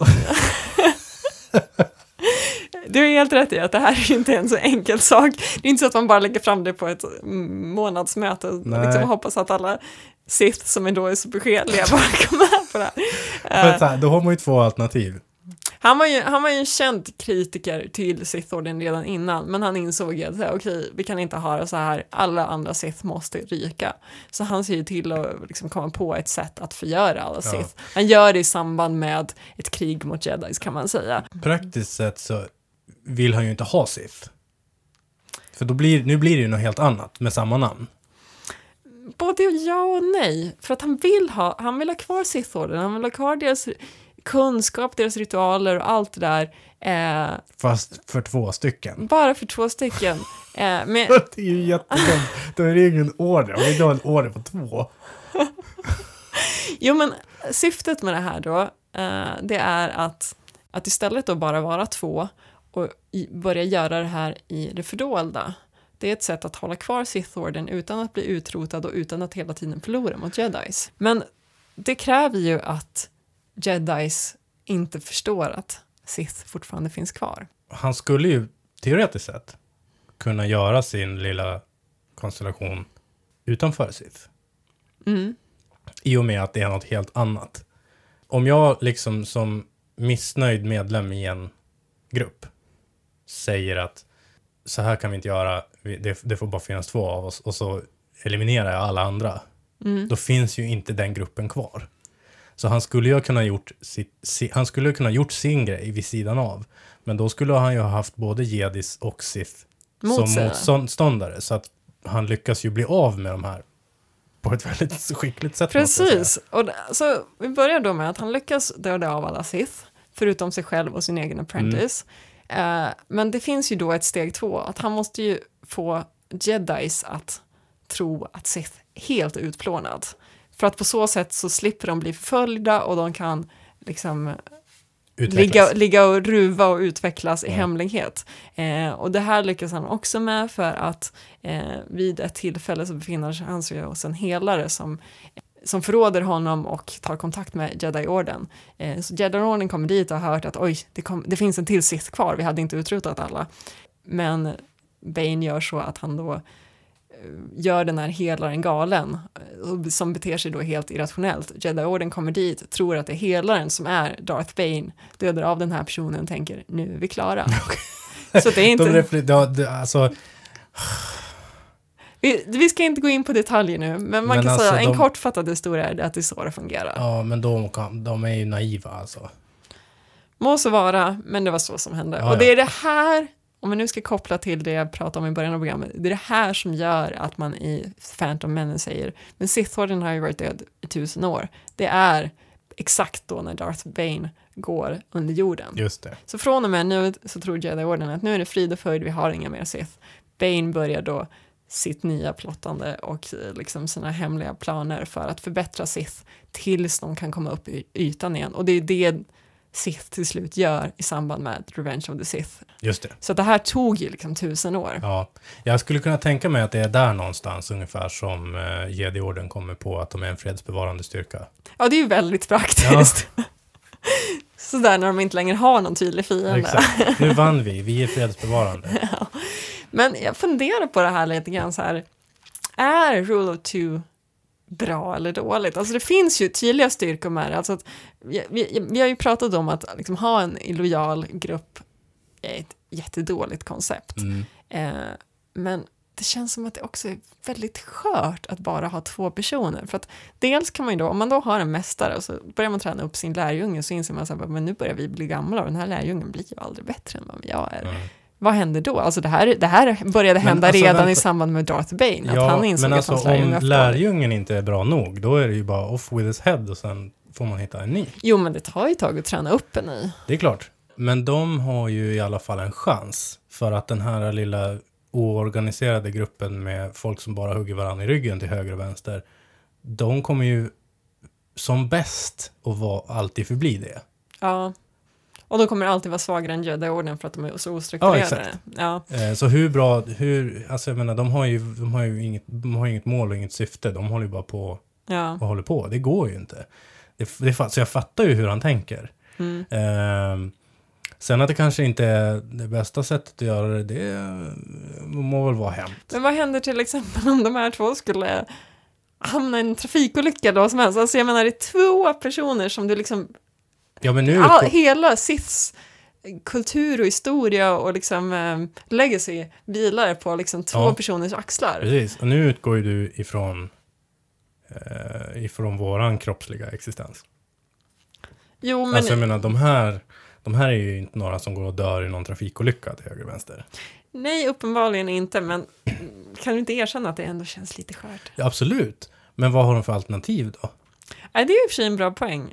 Du har helt rätt i att det här är ju inte en så enkel sak. Det är inte så att man bara lägger fram det på ett månadsmöte och liksom hoppas att alla Sith som är då är så beskedliga bara med på det här. För Eh, då har man ju två alternativ. han, var ju, han var ju en känd kritiker till Sith-orden redan innan, men han insåg att okej, vi kan inte ha det så här, alla andra Sith måste ryka. Så han ser ju till att liksom komma på ett sätt att förgöra alla Ja. Sith. Han gör det i samband med ett krig mot jedis kan man säga. Praktiskt sett så vill han ju inte ha Sith. För då blir, nu blir det ju något helt annat med samma namn. Både ja och nej, för att han vill ha, han vill ha kvar Sith-orden, han vill ha kvar deras kunskap, deras ritualer och allt det där. Eh, Fast för två stycken. bara för två stycken. Eh, men, Det är ju jättedumt. Då är det ju ingen order. Om vi inte har en order på två. Jo, men syftet med det här då, eh, det är att, att istället då bara vara två och i, börja göra det här i det fördolda. Det är ett sätt att hålla kvar Sith-orden utan att bli utrotad och utan att hela tiden förlora mot jedis. Men det kräver ju att jedis inte förstår att Sith fortfarande finns kvar. Han skulle ju teoretiskt sett kunna göra sin lilla konstellation utanför Sith. Mm. I och med att det är något helt annat. Om jag liksom som missnöjd medlem i en grupp säger att så här kan vi inte göra, det, det får bara finnas två av oss och så eliminerar jag alla andra. Då finns ju inte den gruppen kvar. Så han skulle ju ha kunnat gjort, sitt, si, han skulle ha kunnat gjort sin grej vid sidan av. Men då skulle han ju ha haft både jedis och sith Mot som motståndare. Så att han lyckas ju bli av med de här på ett väldigt skickligt sätt. Precis. Och det, så vi börjar då med att han lyckas döda av alla Sith, förutom sig själv och sin egen apprentice. Eh, men det finns ju då ett steg två, att han måste ju få jedis att tro att Sith helt utplånad. För att på så sätt så slipper de bli förföljda och de kan liksom Utvecklas. ligga, ligga och ruva och utvecklas i hemlighet. Eh, och det här lyckas han också med för att eh, vid ett tillfälle så befinner han sig hos en helare som, som förråder honom och tar kontakt med Jedi-orden. Eh, så Jedi-orden kommer dit och har hört att oj, det, kom, det finns en till Sith kvar, vi hade inte utrotat alla. Men Bane gör så att han då eh, gör den här helaren galen, eh, som beter sig då helt irrationellt. Jedi-orden kommer dit, tror att det är helaren som är Darth Bane, dödar av den här personen och tänker nu är vi klara. Så det är De inte, refle- ja, det, alltså, vi, vi ska inte gå in på detaljer nu, men man Men kan alltså, säga en de- kortfattad historia är att det är så det fungerar. ja, men de, kan, de är ju naiva alltså. Må så vara, men det var så som hände. Ja, och det är det här, om vi nu ska koppla till det jag pratade om i början av programmet, det är det här som gör att man i Phantom Menace säger, men Sith-orden har ju varit död i tusen år. Det är exakt då när Darth Bane går under jorden. Just det. Så från och med nu så tror Jedi-orden att nu är det frid och fröjd, vi har inga mer Sith. Bane börjar då sitt nya plottande och eh, liksom sina hemliga planer för att förbättra Sith tills de kan komma upp i ytan igen. Och det är det Sith till slut gör i samband med Revenge of the Sith. Just det. Så det här tog ju liksom tusen år. Ja, jag skulle kunna tänka mig att det är där någonstans ungefär som uh, Jedi-orden kommer på att de är en fredsbevarande styrka. Ja, det är ju väldigt praktiskt. Sådär när de inte längre har någon tydlig fiende. Exakt. Nu vann vi, vi är fredsbevarande. Men jag funderar på det här lite grann så här. Är Rule of Two bra eller dåligt? Alltså det finns ju tydliga styrkor med det. Alltså att vi, vi, vi har ju pratat om att liksom ha en illojal grupp är ett jättedåligt koncept. Mm. Eh, men det känns som att det också är väldigt skört att bara ha två personer. För att dels kan man ju då, om man då har en mästare och så börjar man träna upp sin lärjunge så inser man men nu börjar vi bli gamla och den här lärjungen blir ju aldrig bättre än vad jag är. Mm. Vad händer då? Alltså det här, det här började Men hända alltså, redan vänta. i samband med Darth Bane, att Ja, han insåg men att alltså hans lärjunge om lärjungen inte är bra nog, då är det ju bara off with his head och sen får man hitta en ny. Jo, men det tar ju tag att träna upp en ny. Det är klart. Men de har ju i alla fall en chans. För att den här lilla oorganiserade gruppen med folk som bara hugger varandra i ryggen till höger och vänster. De kommer ju som bäst att vara alltid förbli det. Ja. Och de kommer alltid vara svagare än Jedi-orden för att de är så ostrukturerade. exakt. Ja, Eh, så hur bra, hur, alltså jag menar, de har ju, de har ju inget, de har inget mål och inget syfte. De håller ju bara på ja. och håller på. Det går ju inte. Det, det, så jag fattar ju hur han tänker. Mm. Ehm, sen att det kanske inte är det bästa sättet att göra det, det må väl vara hänt. Men vad händer till exempel om de här två skulle hamna i en trafikolycka vad som helst? Alltså jag menar, det är två personer som du liksom Ja, men nu... All, hela Siths kultur och historia och liksom eh, legacy vilar på liksom två Ja. personers axlar. Precis, och nu utgår ju du ifrån, eh, ifrån våran kroppsliga existens. Jo, men Alltså jag menar, de här, de här är ju inte några som går och dör i någon trafikolycka till höger och vänster. nej, uppenbarligen inte, men kan du inte erkänna att det ändå känns lite skört? Ja, absolut. Men vad har de för alternativ då? Nej, det är ju i och för sig en bra poäng.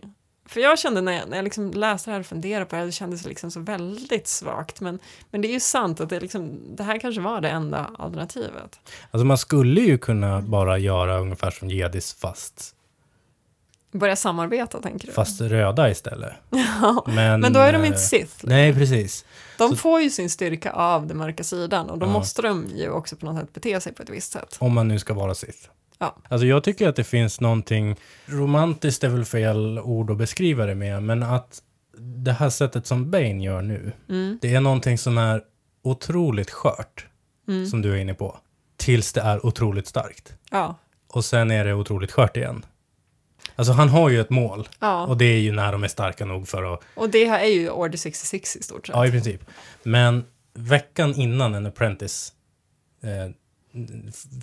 För jag kände när jag, när jag liksom läste det här och funderade på det, det kändes liksom så väldigt svagt. Men, men det är ju sant att det, liksom, det här kanske var det enda alternativet. Alltså man skulle ju kunna bara göra ungefär som jedis fast, Börja samarbeta, tänker du? fast röda istället. ja, Men, men då är de eh, inte Sith. Nej, precis. De så- får ju sin styrka av den mörka sidan och då Ja. måste de ju också på något sätt bete sig på ett visst sätt. Om man nu ska vara Sith. Ja. Alltså jag tycker att det finns någonting, romantiskt är väl fel ord att beskriva det med, men att det här sättet som Bane gör nu, Mm. det är någonting som är otroligt skört, Mm. som du är inne på, tills det är otroligt starkt. Ja. Och sen är det otroligt skört igen. Alltså han har ju ett mål, ja. och det är ju när de är starka nog för att, Och det här är ju Order 66 i stort sett. ja i princip. Men veckan innan en apprentice eh,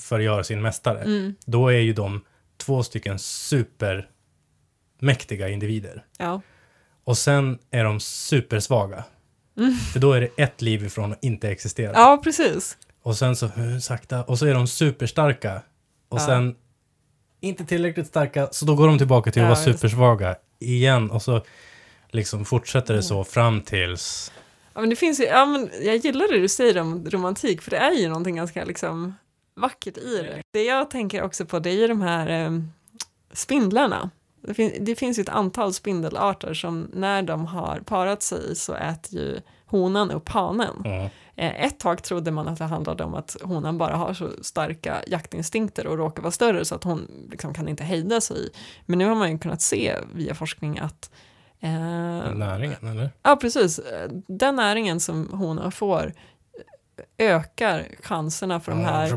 förgör sin mästare, Mm. då är ju de två stycken supermäktiga individer. Ja. Och sen är de supersvaga. För då är det ett liv ifrån att inte existera. ja, precis. Och sen så eh, sakta, och så är de superstarka. Och Ja. sen inte tillräckligt starka, så då går de tillbaka till att Ja, vara supersvaga igen. Och så liksom fortsätter det så fram tills... Ja, men det finns ju, ja, men jag gillar det du säger om romantik, för det är ju någonting ganska liksom vackert i det. Det jag tänker också på, det är ju de här eh, spindlarna. Det, fin- det finns ju ett antal spindelarter som när de har parat sig så äter ju honan upp hanen. Eh, Ett tag trodde man att det handlade om att honan bara har så starka jaktinstinkter och råkar vara större så att hon liksom kan inte hejda sig. Men nu har man ju kunnat se via forskning att Näringen, eller? Ja, precis. Den näringen som honor får ökar chanserna för de här.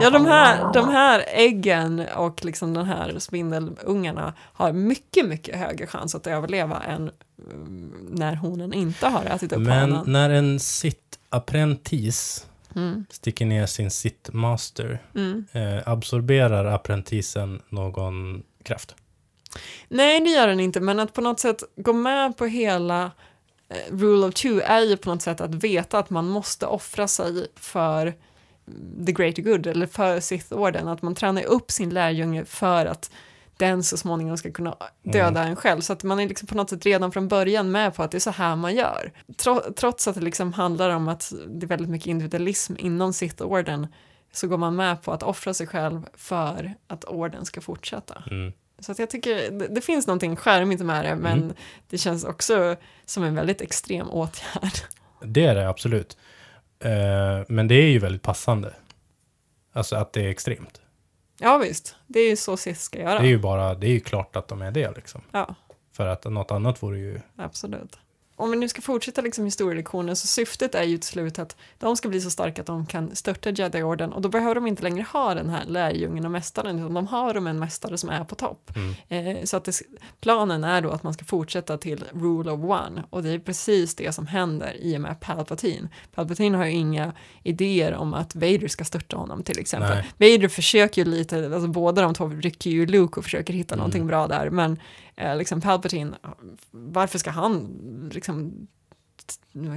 Ja, de här, de här äggen och liksom den här spindelungarna har mycket, mycket högre chans att överleva än mm, när honen inte har ätit upp Men hanen. när en sitt-apprentice Mm, sticker ner sin sitt-master, mm. eh, absorberar apprentisen någon kraft? Nej, det gör den inte, men att på något sätt gå med på hela eh, rule of two är ju på något sätt att veta att man måste offra sig för mm, the greater good, eller för Sith-orden, att man tränar upp sin lärjunge för att den så småningom ska kunna döda en själv. Så att man är liksom på något sätt redan från början med på att det är så här man gör. Tro- trots att det liksom handlar om att det är väldigt mycket individualism inom Sith-orden så går man med på att offra sig själv för att orden ska fortsätta. Mm. Så att jag tycker det, det finns någonting charmigt med det, men Mm. det känns också som en väldigt extrem åtgärd. Det är det absolut. Eh, men det är ju väldigt passande. Alltså att det är extremt. Ja visst, det är ju så Sith ska göra. Det är ju bara, det är ju klart att de är det liksom. Ja, För att något annat vore ju... absolut. Om vi nu ska fortsätta liksom historielektionen så syftet är ju till slut att de ska bli så starka att de kan störta Jedi-orden och då behöver de inte längre ha den här lärjungen och mästaren utan de har de en mästare som är på topp. Mm. Eh, så att det, planen är då att man ska fortsätta till rule of one och det är precis det som händer i och med Palpatine. Palpatine har ju inga idéer om att Vader ska störta honom till exempel. Vader försöker ju lite, alltså båda de två rycker ju Luke och försöker hitta Mm. någonting bra där men eh, liksom Palpatine, varför ska han liksom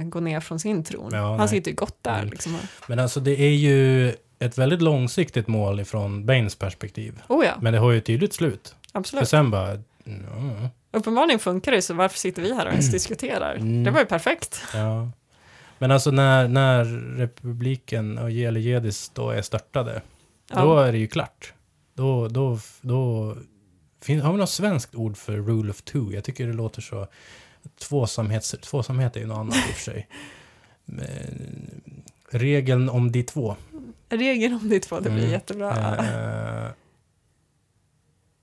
gå ner från sin tron? Ja, han nej. sitter ju gott där Mm. liksom. Men alltså det är ju ett väldigt långsiktigt mål ifrån Baines perspektiv. Oh ja, Men det har ju ett tydligt slut. För absolut. sen bara... Ja, Uppenbarligen funkar det så varför sitter vi här och ens diskuterar? Mm. Det var ju perfekt. ja. Men alltså när, när republiken och jedis då är störtade, då Ja. är det ju klart. Då, då, då Fin, har vi något svenskt ord för rule of two? Jag tycker det låter så... Tvåsamhet, tvåsamhet är ju något annat i och för sig. Men, regeln om de två. Regeln om de två, det blir Mm. jättebra. Eh,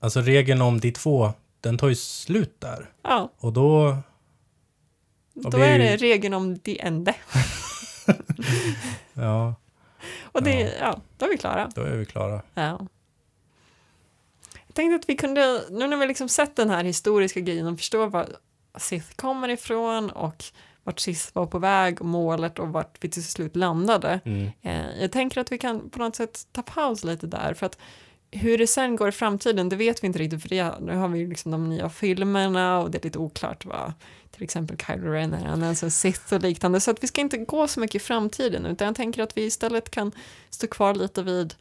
alltså regeln om de två, den tar ju slut där. ja, Och då... då blir är det det ju- regeln om de ende. Ja, Och det, Ja. ja. då är vi klara. då är vi klara. Ja. Tänkte att vi kunde, nu när vi liksom sett den här historiska grejen och förstår var Sith kommer ifrån och vart Sith var på väg och målet och vart vi till slut landade. Mm. Eh, jag tänker att vi kan på något sätt ta paus lite där för att hur det sen går i framtiden, det vet vi inte riktigt för det, nu har vi liksom de nya filmerna och det är lite oklart vad till exempel Kylo Ren är, han är alltså en Sith och liknande, så att vi ska inte gå så mycket i framtiden utan jag tänker att vi istället kan stå kvar lite vid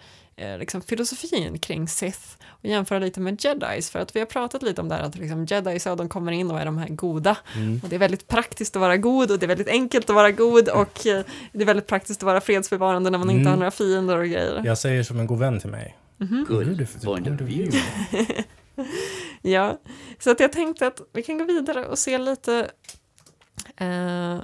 liksom filosofin kring Sith och jämföra lite med Jedis för att vi har pratat lite om det här att liksom Jedis, ja, de kommer in och är de här goda Mm. och det är väldigt praktiskt att vara god och det är väldigt enkelt att vara god och eh, det är väldigt praktiskt att vara fredsbevarande när man inte Mm. har några fiender och grejer. Jag säger som en god vän till mig. Good Beautiful point of view. Ja, så att jag tänkte att vi kan gå vidare och se lite eh,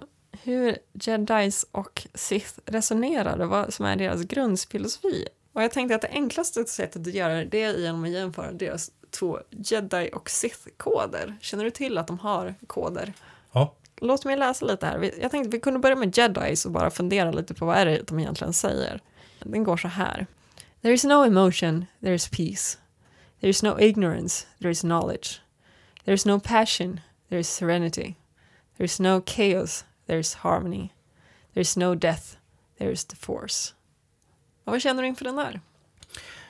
hur Jedis och Sith resonerar och vad som är deras grundfilosofi. Och jag tänkte att det enklaste sättet att göra det är genom att jämföra deras två Jedi och Sith-koder. Känner du till att de har koder? Ja. Låt mig läsa lite här. Jag tänkte att vi kunde börja med Jedis och bara fundera lite på vad är det de egentligen säger. Den går så här. There is no emotion, there is peace. There is no ignorance, there is knowledge. There is no passion, there is serenity. There is no chaos, there is harmony. There is no death, there is the force. Vad känner du inför den där?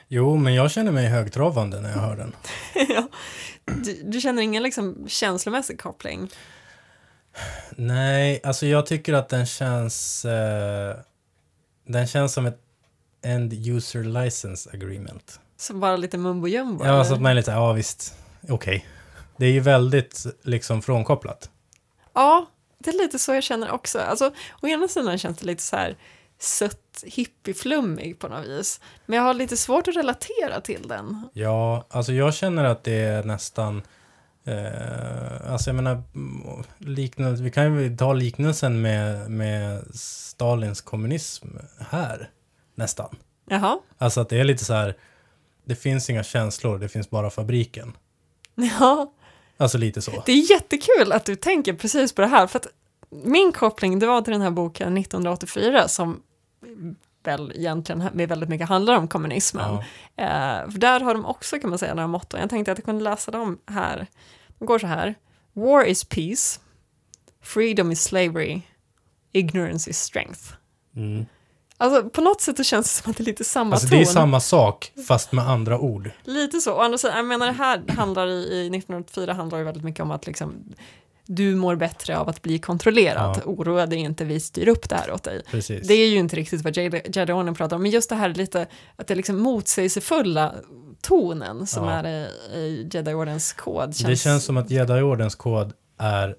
Jo, men jag känner mig högtravande när jag hör den. ja. du, du känner ingen liksom känslomässig koppling? Nej, alltså jag tycker att den känns... Eh, den känns som ett End User License Agreement. Som bara lite mumbo jumbo? Ja, eller? så att man är lite, ja visst, okej. Det är ju väldigt liksom frånkopplat. Ja, det är lite så jag känner också. Alltså, å ena sidan känns det lite så här sött hippieflummig på något vis. Men jag har lite svårt att relatera till den. Ja, alltså jag känner att det är nästan... Eh, alltså jag menar, liknande, vi kan ju ta liknelsen med, med Stalins kommunism här, nästan. Jaha, Alltså att det är lite så här, det finns inga känslor, det finns bara fabriken. ja. Alltså lite så. Det är jättekul att du tänker precis på det här. För att min koppling, det var till den här boken 1984 som väl egentligen med väldigt mycket handlar om kommunismen. Ja. Eh, för där har de också kan man säga några motton. Jag tänkte att jag kunde läsa dem här. De går så här. War is peace. Freedom is slavery. Ignorance is strength. Mm. Alltså på något sätt så känns det som att det är lite samma Alltså ton. det är samma sak, fast med andra ord. Lite så. Å andra sidan, jag menar det här handlar i, i 1984 handlar ju väldigt mycket om att liksom du mår bättre av att bli kontrollerad. Ja. Oroa dig inte, vi styr upp det här åt dig. Precis. Det är ju inte riktigt vad Jedi Jedi Order pratar om, men just det här lite, att det är liksom motsägelsefulla tonen som Ja. är i, Jedi Ordens kod. Det känns som att Jedi-ordens kod är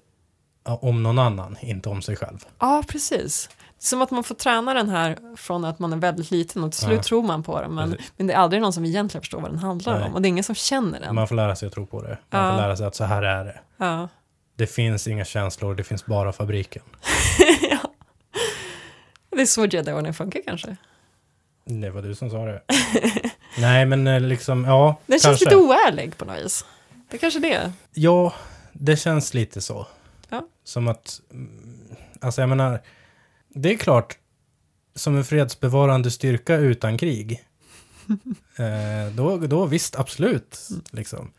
om någon annan, inte om sig själv. Ja, precis. Som att man får träna den här från att man är väldigt liten och till slut Ja. tror man på den, men, men det är aldrig någon som egentligen förstår vad den handlar Nej. om och det är ingen som känner den. Man får lära sig att tro på det. Man Ja. får lära sig att så här är det. Ja. Det finns inga känslor, det finns bara fabriken. ja. Det är så Jedi funkar kanske. Det var du som sa det. Nej, men eh, liksom, ja, Den kanske. känns lite oärlig på något vis. Det är kanske det. Ja, det känns lite så. Ja. Som att, mm, alltså jag menar, det är klart, som en fredsbevarande styrka utan krig, eh, då, då visst, absolut. Liksom.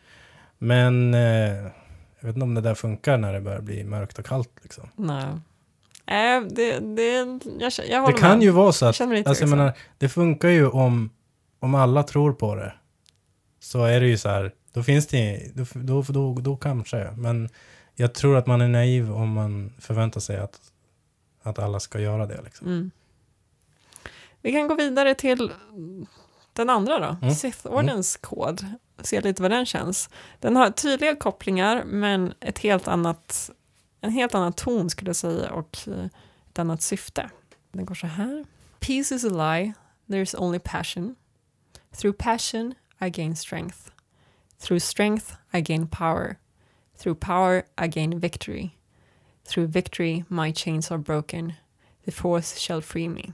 Men eh, jag vet inte om det där funkar när det börjar bli mörkt och kallt. Liksom. Nej. Nej, det, det, jag, jag håller Det kan med. ju vara så Jag att, lite alltså jag tveksam. menar, det funkar ju om, om alla tror på det. Så är det ju så här, då finns det, då, då, då, då kanske. Men jag tror att man är naiv om man förväntar sig att, att alla ska göra det. Liksom. Mm. Vi kan gå vidare till den andra då, Mm. Sith-ordens kod. Se lite vad den känns. Den har tydliga kopplingar men ett helt annat, en helt annan ton skulle jag säga och eh, ett annat syfte. Den går så här. Peace is a lie, there is only passion. Through passion I gain strength. Through strength I gain power. Through power I gain victory. Through victory my chains are broken. The fourth shall free me.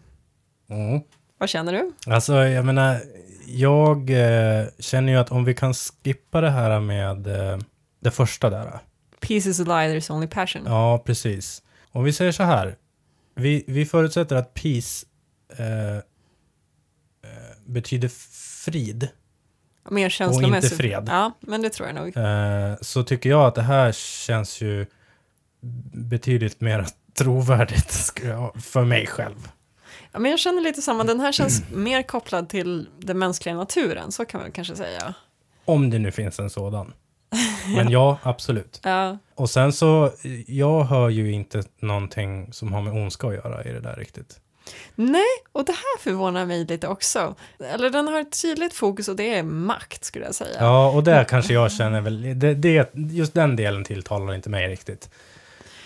Mm. Vad känner du? Alltså, jag menar, jag eh, känner ju att om vi kan skippa det här med eh, det första där. Peace is a lie, there's only passion. Ja, precis. Om vi säger så här. Vi, vi förutsätter att peace eh, eh, betyder frid. Mer känslomässigt. fred. Ja, men det tror jag nog. Eh, så tycker jag att det här känns ju betydligt mer trovärdigt för mig själv. Ja, men jag känner lite samma. Den här känns mer kopplad till den mänskliga naturen, så kan man kanske säga. Om det nu finns en sådan. Men ja, absolut. Ja, Och sen så, jag hör ju inte någonting som har med ondska att göra i det där riktigt. Nej, och det här förvånar mig lite också. Eller den har ett tydligt fokus och det är makt, skulle jag säga. Ja, och där kanske jag känner väl, det, det, just den delen tilltalar inte mig riktigt.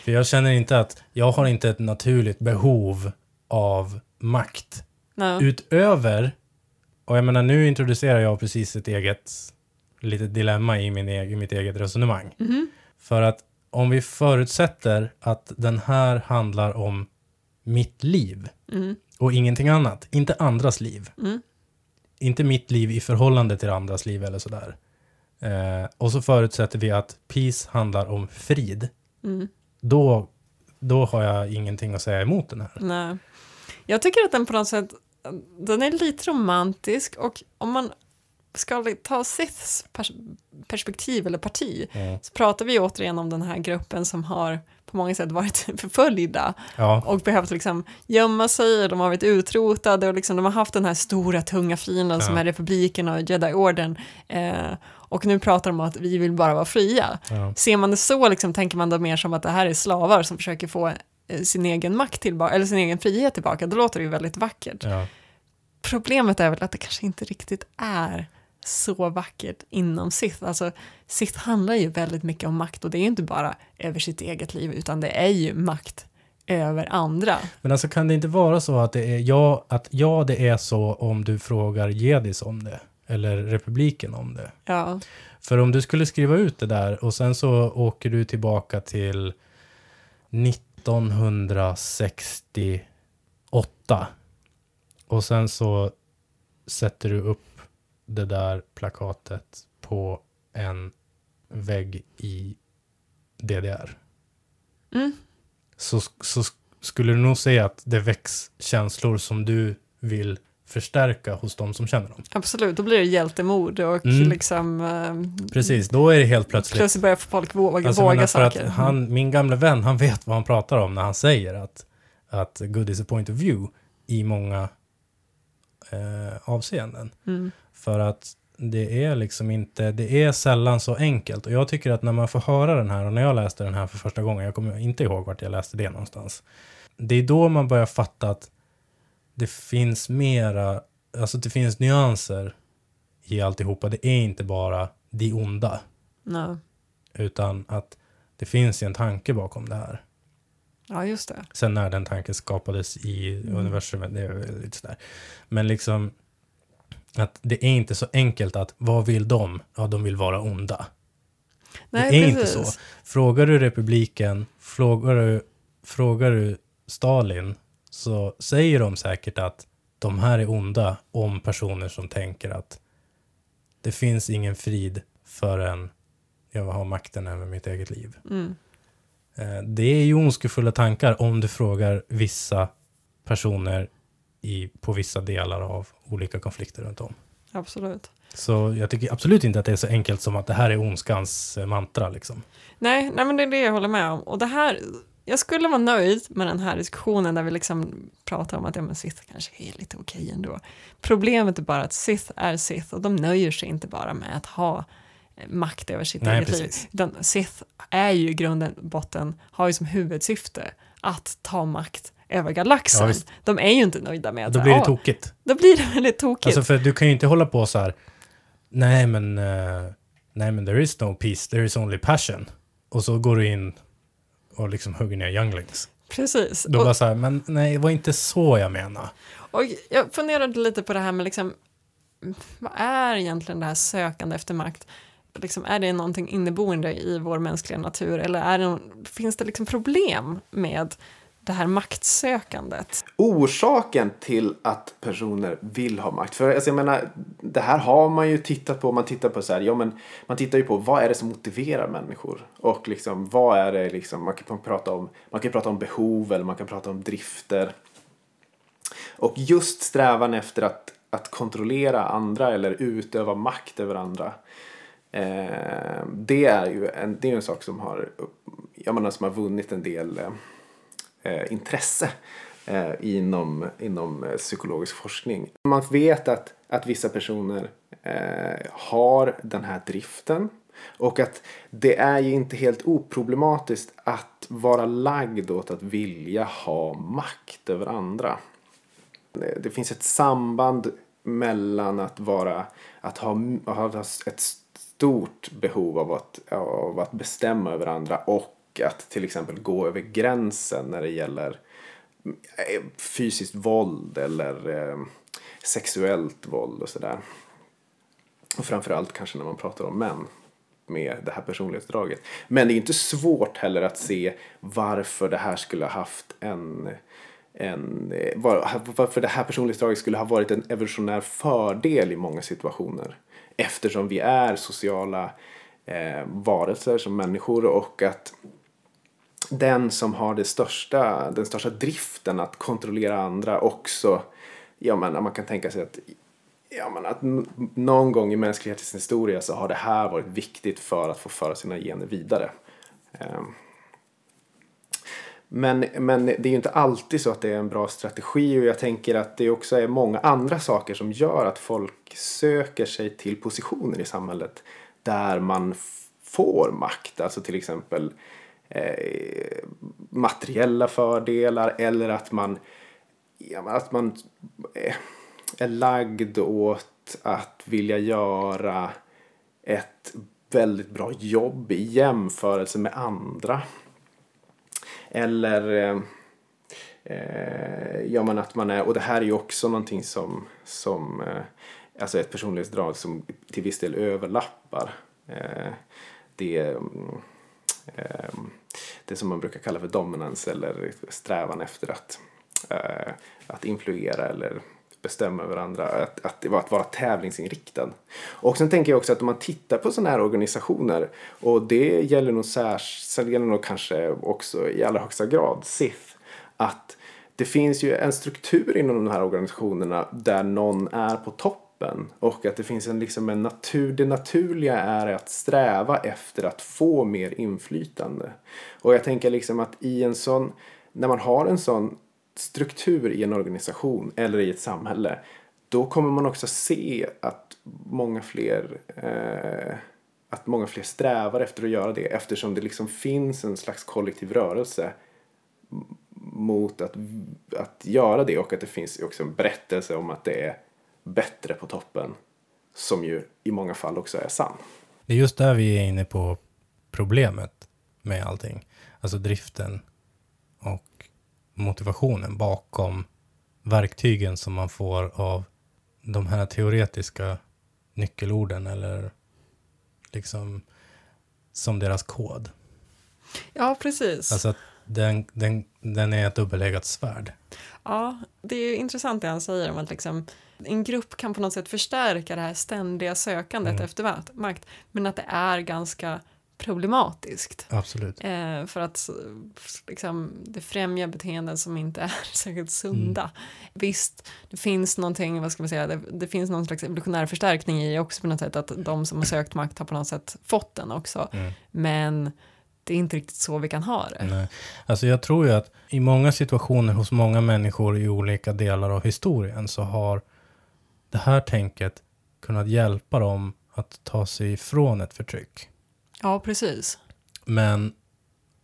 För jag känner inte att, jag har inte ett naturligt behov av makt. Nej. Utöver, och jag menar nu introducerar jag precis ett eget litet dilemma i, min, eg- i mitt eget resonemang. För att om vi förutsätter att den här handlar om mitt liv och ingenting annat, inte andras liv. Inte mitt liv i förhållande till andras liv eller sådär. Eh, och så förutsätter vi att peace handlar om frid. Då, då har jag ingenting att säga emot den här. Nej. Jag tycker att den på något sätt, den är lite romantisk och om man ska ta Siths pers- perspektiv eller parti så pratar vi återigen om den här gruppen som har på många sätt varit förföljda Ja, och behövt liksom gömma sig, de har varit utrotade och liksom de har haft den här stora tunga fienden som Ja. är republiken och Jedi-orden. Eh, och nu pratar de om att vi vill bara vara fria. Ja. Ser man det så liksom, tänker man då mer som att det här är slavar som försöker få sin egen makt tillbaka, eller sin egen frihet tillbaka, då låter det ju väldigt vackert. ja. Problemet är väl att det kanske inte riktigt är så vackert inom Sith. Alltså, Sith handlar ju väldigt mycket om makt och det är ju inte bara över sitt eget liv utan det är ju makt över andra. Men alltså kan det inte vara så att det är ja, att ja, det är så om du frågar jedis om det? Eller republiken om det? Ja, För om du skulle skriva ut det där och sen så åker du tillbaka till 1968 och sen så sätter du upp det där plakatet på en vägg i DDR. Mm. Så, så skulle du nog säga att det väcks känslor som du vill förstärka hos de som känner dem. absolut. Då blir det hjältemod och Mm. liksom eh, Precis, då är det helt plötsligt plötsligt börjar folk våga, Alltså, våga saker. Att han, min gamla vän, han vet vad han pratar om när han säger att, att good is a point of view i många eh, avseenden. Mm. För att det är liksom inte, det är sällan så enkelt. Och jag tycker att när man får höra den här, och när jag läste den här för första gången, jag kommer inte ihåg vart jag läste det någonstans. Det är då man börjar fatta att det finns mera, alltså det finns nyanser i alltihopa. Det är inte bara det onda. Nej. Utan att det finns en tanke bakom det här. Ja, just det. Sen när den tanken skapades i universumet, det är lite sådär. Men liksom att det är inte så enkelt att vad vill de? Ja, de vill vara onda. Nej, det är precis. inte så. Frågar du republiken, frågar du, frågar du Stalin, så säger de säkert att de här är onda om personer som tänker att det finns ingen frid förrän jag har makten över mitt eget liv. Mm. Eh, Det är ju ondskefulla tankar om du frågar vissa personer i, på vissa delar av olika konflikter runt om. Absolut. Så jag tycker absolut inte att det är så enkelt som att det här är ondskans eh, mantra. Liksom. Nej, nej, men det är det jag håller med om. Och det här, jag skulle vara nöjd med den här diskussionen där vi liksom pratar om att ja, men Sith kanske är lite okej ändå. Problemet är bara att Sith är Sith och de nöjer sig inte bara med att ha eh, makt över sitt Nej, eget precis. liv. Utan Sith är ju i grunden, botten, har ju som huvudsyfte att ta makt över Ja, galaxen. visst. de är ju inte nöjda med att Då blir det ja, tokigt. Då blir det väldigt tokigt. Alltså för du kan ju inte hålla på så här. Nej men, eh, nej men there is no peace, there is only passion. Och så går du in och liksom hugger ner younglings. Precis. Då Och- bara så här, men nej, det var inte så jag menar. Och jag funderade lite på det här med liksom, vad är egentligen det här sökande efter makt? liksom, är det någonting inneboende i vår mänskliga natur eller är det, finns det liksom problem med det här maktsökandet? orsaken till att personer vill ha makt. För alltså, jag menar, det här har man ju tittat på. Man tittar på så här, ja, men man tittar ju på vad är det som motiverar människor. Och liksom, vad är det liksom, man kan prata om, man kan prata om behov eller man kan prata om drifter. Och just strävan efter att, att kontrollera andra eller utöva makt över andra. Eh, det är ju en, det är en sak som har, jag menar, som har vunnit en del eh, Eh, intresse eh, inom, inom eh, psykologisk forskning. Man vet att, att vissa personer eh, har den här driften och att det är ju inte helt oproblematiskt att vara lagd åt att vilja ha makt över andra. Det, det finns ett samband mellan att vara att ha, ha ett stort behov av att, av att bestämma över andra och att till exempel gå över gränsen när det gäller eh, fysiskt våld eller eh, sexuellt våld och sådär. Och framförallt kanske när man pratar om män med det här personlighetsdraget. Men det är inte svårt heller att se varför det här skulle ha haft en en, eh, var, varför det här personlighetsdraget skulle ha varit en evolutionär fördel i många situationer. Eftersom vi är sociala eh, varelser som människor och att den som har det största, den största driften att kontrollera andra också, ja men man kan tänka sig att ja, men att någon gång i mänsklighetens historia så har det här varit viktigt för att få föra sina gener vidare. Ehm. Men, men det är ju inte alltid så att det är en bra strategi och jag tänker att det också är många andra saker som gör att folk söker sig till positioner i samhället där man får makt. Alltså till exempel eh, Eh, materiella fördelar eller att man, ja, att man eh, är lagd åt att vilja göra ett väldigt bra jobb i jämförelse med andra. Eller eh, eh, ja, men att man är, och det här är ju också någonting som, som eh, alltså ett personlighetsdrag som till viss del överlappar eh, det eh, det som man brukar kalla för dominans eller strävan efter att, eh, att influera eller bestämma över andra, att, att, att vara tävlingsinriktad. Och sen tänker jag också att om man tittar på sådana här organisationer och det gäller nog särskilt, gäller nog kanske också i allra högsta grad SIF, att det finns ju en struktur inom de här organisationerna där någon är på topp kroppen. Och att det finns en, liksom en natur, det naturliga är att sträva efter att få mer inflytande. Och jag tänker liksom att i en sån, när man har en sån struktur i en organisation eller i ett samhälle. Då kommer man också se att många fler eh, att många fler strävar efter att göra det eftersom det liksom finns en slags kollektiv rörelse mot att, att göra det och att det finns också en berättelse om att det är bättre på toppen som ju i många fall också är sann. Det är just där vi är inne på problemet med allting. Alltså driften och motivationen bakom verktygen som man får av de här teoretiska nyckelorden eller liksom som deras kod. Ja, precis. Alltså att den, den, den är ett dubbeleggat svärd. Ja, det är intressant det han säger om att liksom en grupp kan på något sätt förstärka det här ständiga sökandet mm. efter makt, men att det är ganska problematiskt. Absolut. Eh, för att liksom, det främjar beteenden som inte är särskilt sunda. Mm. Visst, det finns någonting, vad ska man säga, det, det, finns någon slags evolutionär förstärkning i också på något sätt att de som har sökt makt har på något sätt fått den också. Mm. Men det är inte riktigt så vi kan ha det. Nej. Alltså jag tror ju att i många situationer hos många människor i olika delar av historien så har det här tänket kunnat hjälpa dem att ta sig ifrån ett förtryck. Ja, precis. Men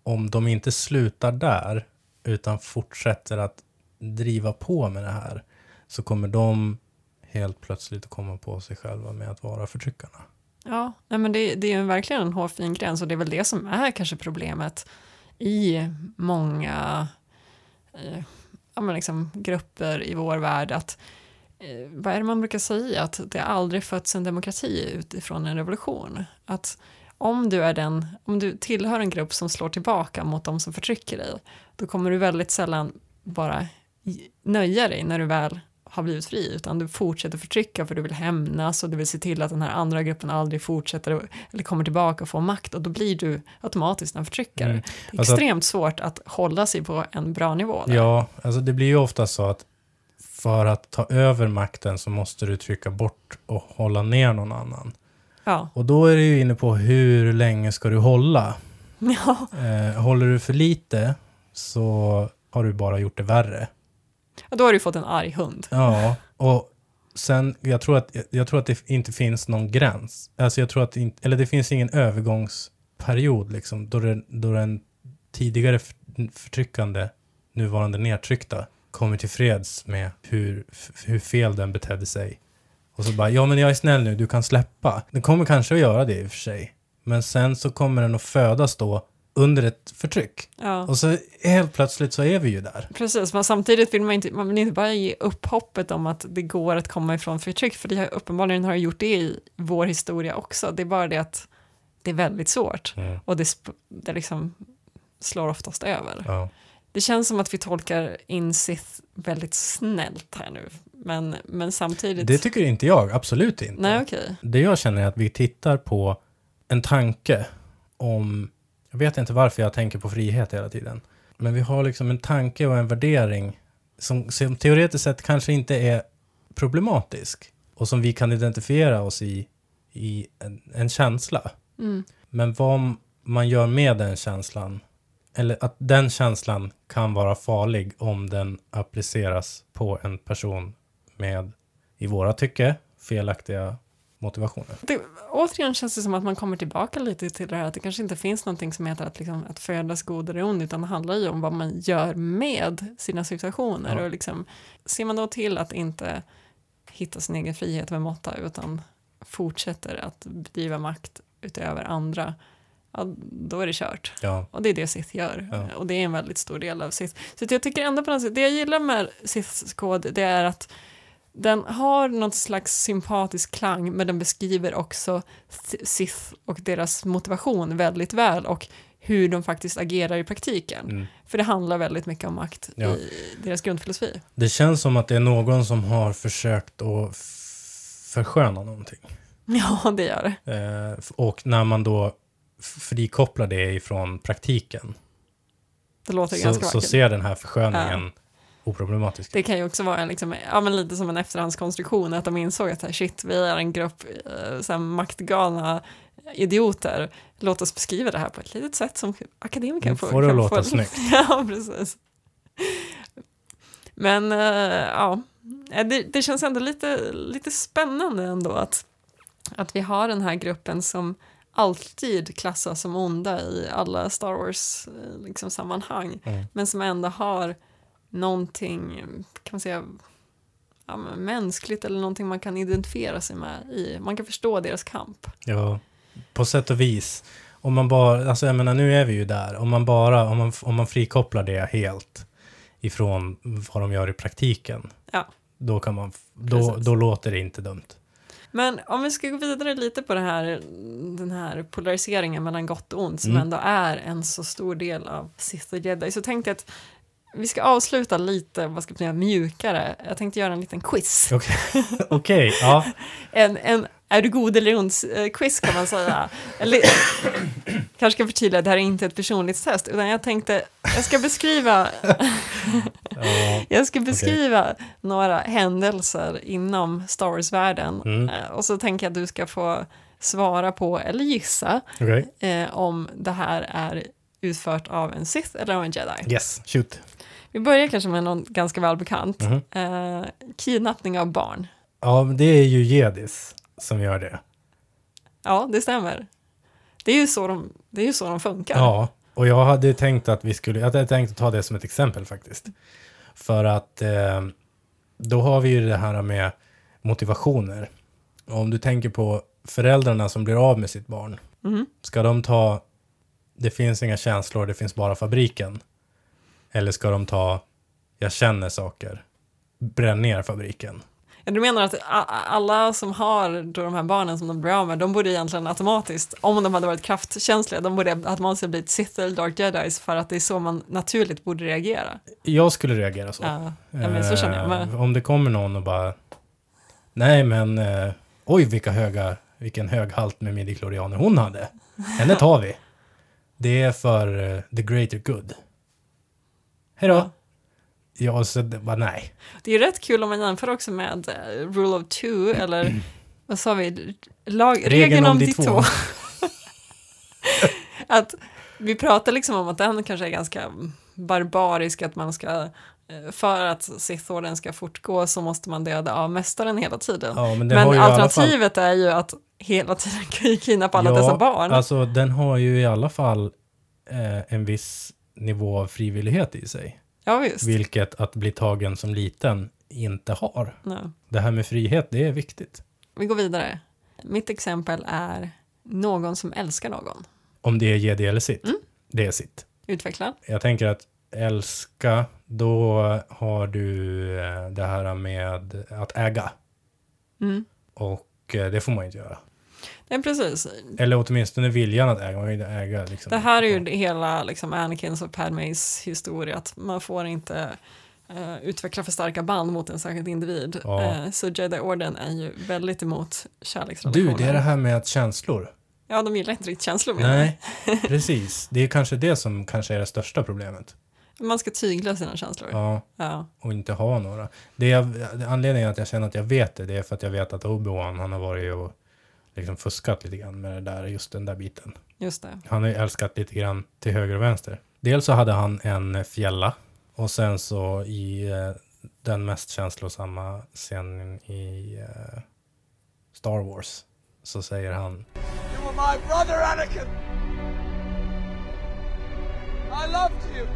om de inte slutar där, utan fortsätter att driva på med det här, så kommer de helt plötsligt att komma på sig själva med att vara förtryckarna. Ja, nej men det, det är ju verkligen en hårfin gräns och det är väl det som är kanske problemet i många eh, ja, men liksom grupper i vår värld. att vad är det man brukar säga, att det aldrig fötts en demokrati utifrån en revolution. Att om du är den, om du tillhör en grupp som slår tillbaka mot de som förtrycker dig, då kommer du väldigt sällan bara nöja dig när du väl har blivit fri, utan du fortsätter förtrycka för du vill hämnas och du vill se till att den här andra gruppen aldrig fortsätter eller kommer tillbaka och får makt och då blir du automatiskt en förtryckare. Mm. Det är Alltså- extremt svårt att hålla sig på en bra nivå. Där. Ja, alltså det blir ju ofta så att för att ta över makten så måste du trycka bort och hålla ner någon annan. Ja. Och då är det ju inne på hur länge ska du hålla? Ja. Eh, håller du för lite så har du bara gjort det värre. Och då har du fått en arg hund. Ja, och sen, jag tror att, jag tror att det inte finns någon gräns. Alltså jag tror att, inte, eller det finns ingen övergångsperiod liksom, då, det, då den tidigare för- förtryckande, nuvarande nedtryckta, kommer till freds med hur, hur fel den betedde sig. Och så bara, ja men jag är snäll nu, du kan släppa. Den kommer kanske att göra det i och för sig. Men sen så kommer den att födas då under ett förtryck. Ja. Och så helt plötsligt så är vi ju där. Precis, men samtidigt vill man inte, man vill inte bara ge upp hoppet om att det går att komma ifrån förtryck, för det har, uppenbarligen har det gjort det i vår historia också. Det är bara det att det är väldigt svårt Mm. och det, det liksom slår oftast över. Ja. Det känns som att vi tolkar in Sith väldigt snällt här nu, men, men samtidigt... Det tycker inte jag, absolut inte. Nej, okej. Det jag känner är att vi tittar på en tanke om, jag vet inte varför jag tänker på frihet hela tiden, men vi har liksom en tanke och en värdering som, som teoretiskt sett kanske inte är problematisk och som vi kan identifiera oss i, i en, en känsla. Mm. Men vad man gör med den känslan, eller att den känslan kan vara farlig om den appliceras på en person med, i våra tycke, felaktiga motivationer. Det, återigen känns det som att man kommer tillbaka lite till det här att det kanske inte finns någonting som heter att, liksom, att födas god eller ond, utan det handlar ju om vad man gör med sina situationer. Ja. Och liksom, ser man då till att inte hitta sin egen frihet med måtta, utan fortsätter att bedriva makt utöver andra, ja, då är det kört. Ja, Och det är det Sith gör. Ja. Och det är en väldigt stor del av Sith. Så jag tycker ändå på något sätt, det jag gillar med Siths kod, det är att den har något slags sympatisk klang, men den beskriver också Sith och deras motivation väldigt väl och hur de faktiskt agerar i praktiken. mm. För det handlar väldigt mycket om makt Ja. i deras grundfilosofi. Det känns som att det är någon som har försökt att försköna någonting. Ja, det gör det. Eh, och när man då frikopplar det ifrån praktiken Det låter så, ganska så vackert. ser den här försköningen oproblematisk ut. Det kan ju också vara en, liksom, ja, men lite som en efterhandskonstruktion, att de insåg att så här, shit, vi är en grupp eh, så här, maktgalna idioter. Låt oss beskriva det här på ett litet sätt som akademiker Mm, får det kan låta få- snyggt. ja, precis. Men eh, ja, Eh, det, det känns ändå lite, lite spännande ändå att, att vi har den här gruppen som alltid klassas som onda i alla Star Wars eh, liksom, sammanhang, Mm. men som ändå har någonting, kan man säga, ja, mänskligt eller någonting man kan identifiera sig med i. Man kan förstå deras kamp. Ja, på sätt och vis. Om man bara, alltså jag menar nu är vi ju där. Om man bara, om man, om man frikopplar det helt ifrån vad de gör i praktiken. Ja. Då kan man, då, Precis. då låter det inte dumt. Men om vi ska gå vidare lite på det här, den här polariseringen mellan gott och ont som Mm. ändå är en så stor del av Sith och Jedi så tänkte jag att vi ska avsluta lite, vad ska man säga, mjukare. Jag tänkte göra en liten quiz. Okej, Okej, ja. En, en är du god eller ont eh, quiz kan man säga. Eller, kanske ska förtydliga, det här är inte ett personligt test, utan jag tänkte, jag ska beskriva, ja. jag ska beskriva några händelser inom Star Wars-världen. Mm. Eh, Och så tänker jag att du ska få svara på, eller gissa, Okej. eh, om det här är utfört av en Sith eller av en Jedi. Yes, shoot. Vi börjar kanske med någon ganska välbekant. Mhm. Eh, kidnappning av barn. Ja, det är ju jedis som gör det. Ja, det stämmer. Det är ju så de, det är ju så de funkar. Ja, och jag hade tänkt att vi skulle, jag hade tänkt att ta det som ett exempel faktiskt. För att eh, då har vi ju det här med motivationer. Och om du tänker på föräldrarna som blir av med sitt barn. Mhm. Ska de ta, det finns inga känslor, det finns bara fabriken. Eller ska de ta, jag känner saker, bränn ner fabriken. Du menar att alla som har då de här barnen som de blir av med, de borde egentligen automatiskt, om de hade varit kraftkänsliga, de borde automatiskt blivit Sith eller Dark Jedis för att det är så man naturligt borde reagera. Jag skulle reagera så. Ja, ja men så känner jag med. Eh, Om det kommer någon och bara, nej men, eh, oj vilka höga, vilken hög halt med midichlorianer hon hade. Henne tar vi. Det är för eh, the greater good. Hej då. Ja. Ja, så det bara nej. Det är rätt kul om man jämför också med eh, Rule of Two, eller vad sa vi, Lag, regeln, om de två. att vi pratar liksom om att den kanske är ganska barbarisk, att man ska, eh, för att Sith-orden ska fortgå så måste man döda av mästaren hela tiden. Ja, men Men alla fall- alternativet är ju att hela tiden kidnappa alla dessa barn. Alltså den har ju i alla fall eh, en viss nivå av frivillighet i sig. Ja, visst. Vilket att bli tagen som liten inte har. Nej. Det här med frihet, det är viktigt. Vi går vidare. Mitt exempel är någon som älskar någon. Om det är jedi eller sitt. Mm. Det är sitt. Utveckla. Jag tänker att älska, då har du eh, det här med att äga. Mm. Och eh, det får man inte göra. Nej, precis. Eller åtminstone viljan att äga. Man vill inte äga liksom. Det här är ju hela liksom Anakins och Padmes historia, att man får inte eh, utveckla för starka band mot en särskild individ. Ja. Eh, så Jedi-orden är ju väldigt emot kärleksrelationer. Du, det är det här med att känslor. Ja, de gillar inte riktigt känslor Nej, precis. Det är kanske det som kanske är det största problemet. Man ska tygla sina känslor. Ja. Ja, och inte ha några. Det är, anledningen att jag känner att jag vet det, det är för att jag vet att Obi-Wan, han har varit och liksom fuskat lite grann med det där, just den där biten. just det. Han har ju älskat lite grann till höger och vänster. Dels så hade han en fjälla och sen så i eh, den mest känslosamma scenen i eh, Star Wars så säger han You were my brother, Anakin! I loved you!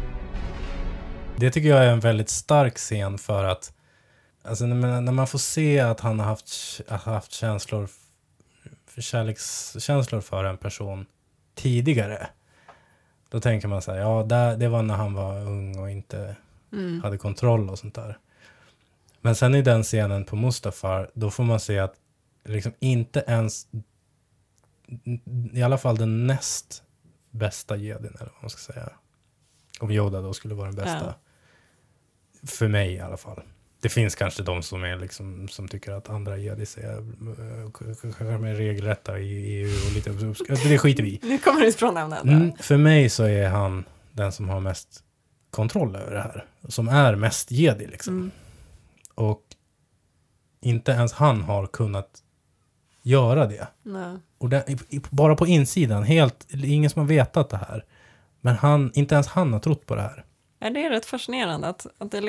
Det tycker jag är en väldigt stark scen för att alltså när, man, när man får se att han har haft, har haft känslor, för kärlekskänslor för en person tidigare. Då tänker man så här, ja där, det var när han var ung och inte Mm. hade kontroll och sånt där. Men sen i den scenen på Mustafar, då får man se att liksom inte ens, i alla fall den näst bästa jedin, eller vad man ska säga. Om Yoda då skulle vara den bästa. Ja. För mig i alla fall. Det finns kanske de som, är liksom, som tycker att andra jedis är eh, kanske mer regelrätta i EU och lite Det skiter vi. Nu kommer du ifrån ämnet. Mm, för mig så är han den som har mest kontroll över det här. Som är mest jedi liksom. Mm. Och inte ens han har kunnat göra det. Nej. Och det, bara på insidan, helt, ingen som har vetat det här. Men han, inte ens han har trott på det här. Ja, det är rätt fascinerande att, att det är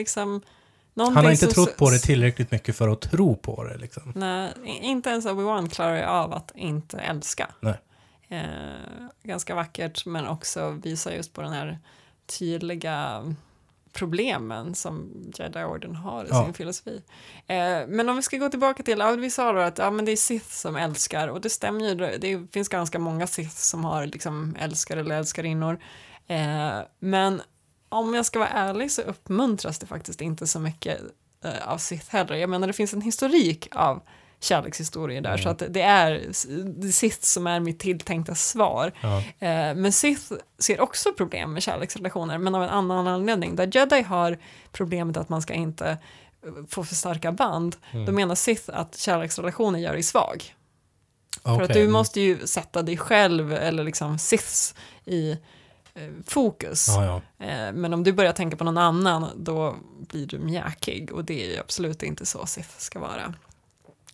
liksom Han har inte trott på det tillräckligt mycket för att tro på det liksom. Nej, inte ens Obi-Wan klarar ju av att inte älska. Nej. Eh, ganska vackert, men också visar just på den här tydliga problemen som Jedi-orden har i Ja. sin filosofi. Eh, men om vi ska gå tillbaka till, ja, vi sa då att ja, men det är Sith som älskar, och det stämmer ju, det finns ganska många Sith som har liksom älskare eller älskarinnor. Eh, men om jag ska vara ärlig så uppmuntras det faktiskt inte så mycket eh, av Sith heller. Jag menar, det finns en historik av kärlekshistorier där, så att det är Sith som är mitt tilltänkta svar. Ja. Eh, men Sith ser också problem med kärleksrelationer, men av en annan anledning. Där Jedi har problemet att man ska inte eh, få för starka band, då menar Sith att kärleksrelationer gör dig svag. För att du mm. måste ju sätta dig själv, eller liksom Siths, i fokus. Ja, ja. Eh, Men om du börjar tänka på någon annan, då blir du mjäkig och det är ju absolut inte så Sith ska vara.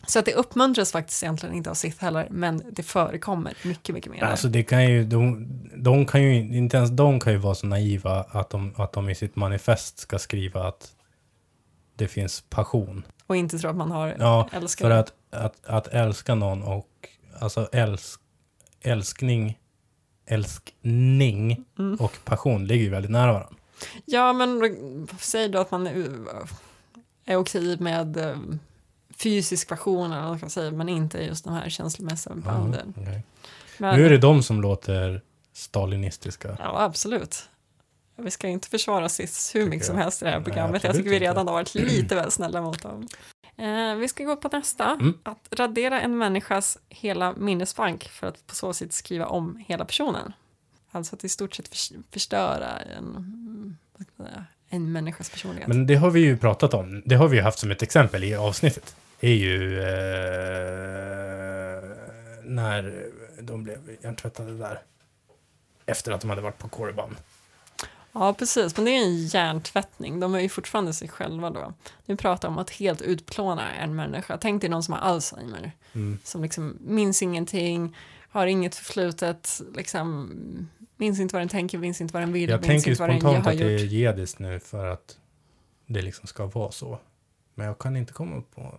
Så att det uppmuntras faktiskt egentligen inte av Sith heller, men det förekommer mycket, mycket mer. Alltså det kan ju, de, de kan ju, inte ens de kan ju vara så naiva att de, att de i sitt manifest ska skriva att det finns passion. och inte tro att man har Ja, älskare. för att, att, att älska någon och, alltså älsk, älskning, älskning Mm. och passion ligger ju väldigt nära varandra. Ja, men säg då att man är, okej med eh, fysisk passion, eller vad man säga, men inte just de här känslomässiga banden. Ja, okej. Men, Nu är det de som låter stalinistiska. Ja, absolut. Vi ska inte försvara Siths hur mycket som jag. helst i det här programmet. Jag absolut tycker vi redan har varit lite väl snälla mot dem. Eh, vi ska gå på nästa. Mm. Att radera en människas hela minnesbank för att på så sätt skriva om hela personen. Alltså att i stort sett förs- förstöra en, en människas personlighet. Men det har vi ju pratat om. Det har vi ju haft som ett exempel i avsnittet. Det är ju eh, när de blev hjärntvättade där. Efter att de hade varit på Korriban. Ja, precis. Men det är en hjärntvättning. De är ju fortfarande sig själva då. Nu pratar om att helt utplåna en människa. Tänk dig någon som har Alzheimer. Mm. Som liksom minns ingenting, har inget förflutet, liksom minns inte vad den tänker, minns inte vad den vill, Jag minns tänker inte vad den spontant har att det är gjort. jedis nu för att det liksom ska vara så. Men jag kan inte komma på,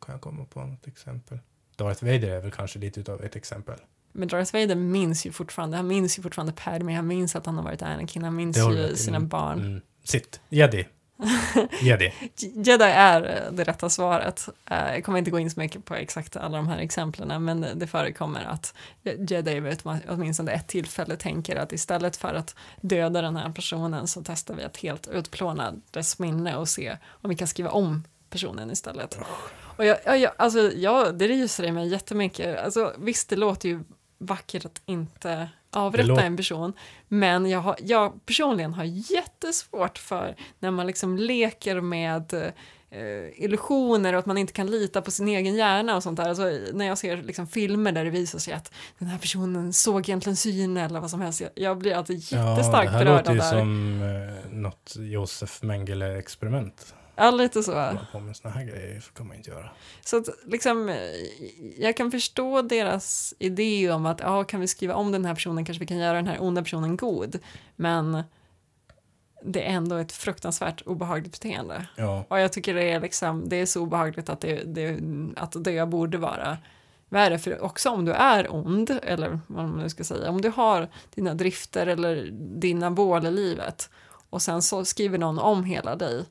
kan jag komma på något exempel? Darth Vader är väl kanske lite utav ett exempel. Men Darth Vader minns ju fortfarande, han minns ju fortfarande Padme, han minns att han har varit Anakin, han minns ju sina Mm. barn. Mm. Sitt, jedi. jedi. Jedi är eh, det rätta svaret. Eh, Jag kommer inte gå in så mycket på exakt alla de här exemplen, men det förekommer att Jedi vid åtminstone ett tillfälle tänker att istället för att döda den här personen så testar vi att helt utplåna dess minne och se om vi kan skriva om personen istället. Och jag, jag, jag, alltså, jag, det ryser i mig jättemycket. Alltså, visst, det låter ju vackert att inte avrätta en person, men jag, har, jag personligen har jättesvårt för när man liksom leker med eh, illusioner och att man inte kan lita på sin egen hjärna och sånt där. Alltså, när jag ser liksom, filmer där det visar sig att den här personen såg egentligen syn eller vad som helst, jag, blir alltid jättestarkt ja, det här berörd låter av ju det som eh, något Josef Mengele-experiment. Ja, lite så. Hålla på med såna här grejer kan man inte göra. Så att liksom, jag kan förstå deras idé om att ja, kan vi skriva om den här personen kanske vi kan göra den här onda personen god. Men det är ändå ett fruktansvärt obehagligt beteende. Ja, Och jag tycker det är, liksom, det är så obehagligt att, det, det, att dö borde vara värre. För också om du är ond, eller vad man nu ska säga, om du har dina drifter eller dina mål i livet och sen så skriver någon om hela dig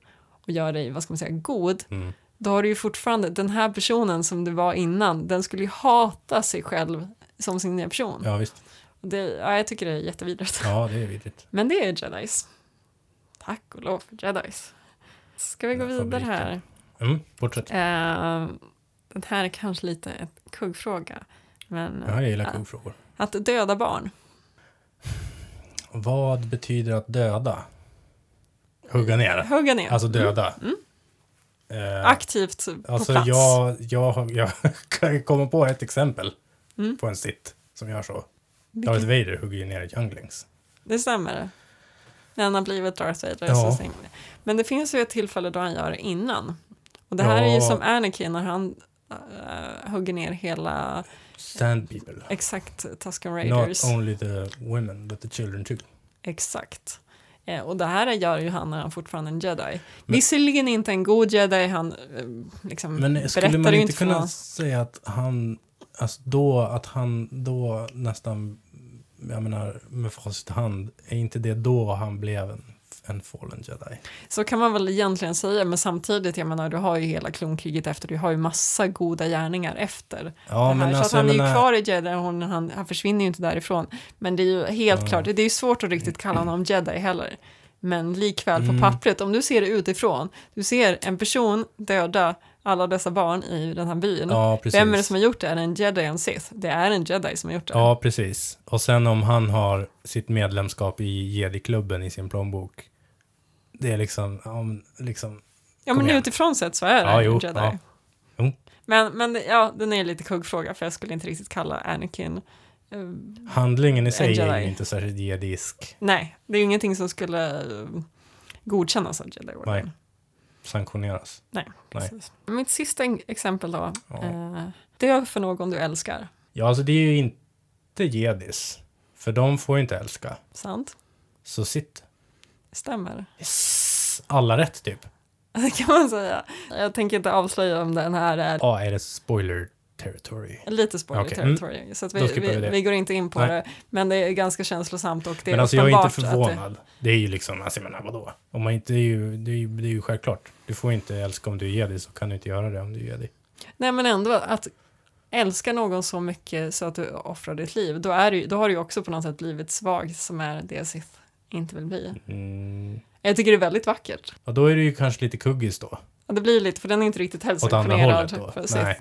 och gör dig, vad ska man säga, god, Mm. då har du ju fortfarande, den här personen som du var innan, den skulle ju hata sig själv som sin nya person. ja visst. Det, ja, jag tycker det är jättevidrigt. Ja, det är vidrigt. Men det är jedis. Tack och lov för jedis. Ska vi gå vidare här? Mm, fortsätt. Eh, den här är kanske lite en kuggfråga. Men Ja, jag gillar eh, kuggfrågor. att döda barn. Vad betyder att döda? Hugga ner? Hugga ner. Alltså döda? Eh, Aktivt på Alltså plats. jag, jag, jag kan komma på ett exempel Mm. på en sitt som gör så. Darth Vader hugger ju ner younglings. Det stämmer. När han har blivit Darth Vader. Ja. Så. Men det finns ju ett tillfälle då han gör det innan. Och det här är ju Ja. som Anakin när han eh, hugger ner hela, Stand people. exakt, Tusken Not Raiders. only the women but the children too. Exakt. Eh, och det här gör ju han när han fortfarande är en jedi. Visserligen inte en god jedi, han eh, liksom Men skulle berättar man inte kunna någon. säga att han, alltså då, att han då nästan, jag menar med facit i hand, är inte det då han blev en, en fallen jedi? Så kan man väl egentligen säga, men samtidigt, jag menar, du har ju hela klonkriget efter, du har ju massa goda gärningar efter. Ja, men så alltså, han är ju menar- kvar i jedi, hon, han, han försvinner ju inte därifrån. Men det är ju helt klart, det är ju svårt att riktigt kalla honom jedi heller. Men likväl Mm. på pappret, om du ser det utifrån, du ser en person döda alla dessa barn i den här byn. Ja. Vem är det som har gjort det? Är det en jedi en sith? Det är en jedi som har gjort det. Ja, precis. Och sen om han har sitt medlemskap i Jedi-klubben i sin plånbok. Det är liksom, ja, men liksom Ja, men igen. utifrån sett så är det Ja, jo, jedi. ja. Jo. Men, men ja, den är lite kuggfråga för jag skulle inte riktigt kalla Anakin eh, handlingen i sig En är jedi. ju inte särskilt jedisk. Nej, det är ju ingenting som skulle eh, godkännas av Jedi Order. Nej. Sanktioneras. Nej, Nej. precis. Mitt sista exempel då. Ja. Eh, dö för någon du älskar. Ja, alltså det är ju inte jedis. För de får ju inte älska. Sant? Så sitt. Stämmer. Yes. Alla rätt typ. Det kan man säga. Jag tänker inte avslöja om den här är Ja, är det spoiler territory? lite spoiler Okej, mm. territory. Så att vi, vi, vi vi går inte in på Nej. det. Men det är ganska känslosamt och det är Men alltså jag är inte att det- förvånad. Det... är ju liksom, alltså jag menar vadå? Om man inte, det är ju, det är ju, det är ju självklart. Du får inte älska om du är jedi så kan du inte göra det om du är jedi. Nej men ändå att älska någon så mycket så att du offrar ditt liv, då, är ju- då har du ju också på något sätt blivit svag som är det Sith inte vill bli. Mm. Jag tycker det är väldigt vackert. Och då är det ju kanske lite kuggis då. Ja, det blir lite, för den är inte riktigt Åt andra hållet då? Nej.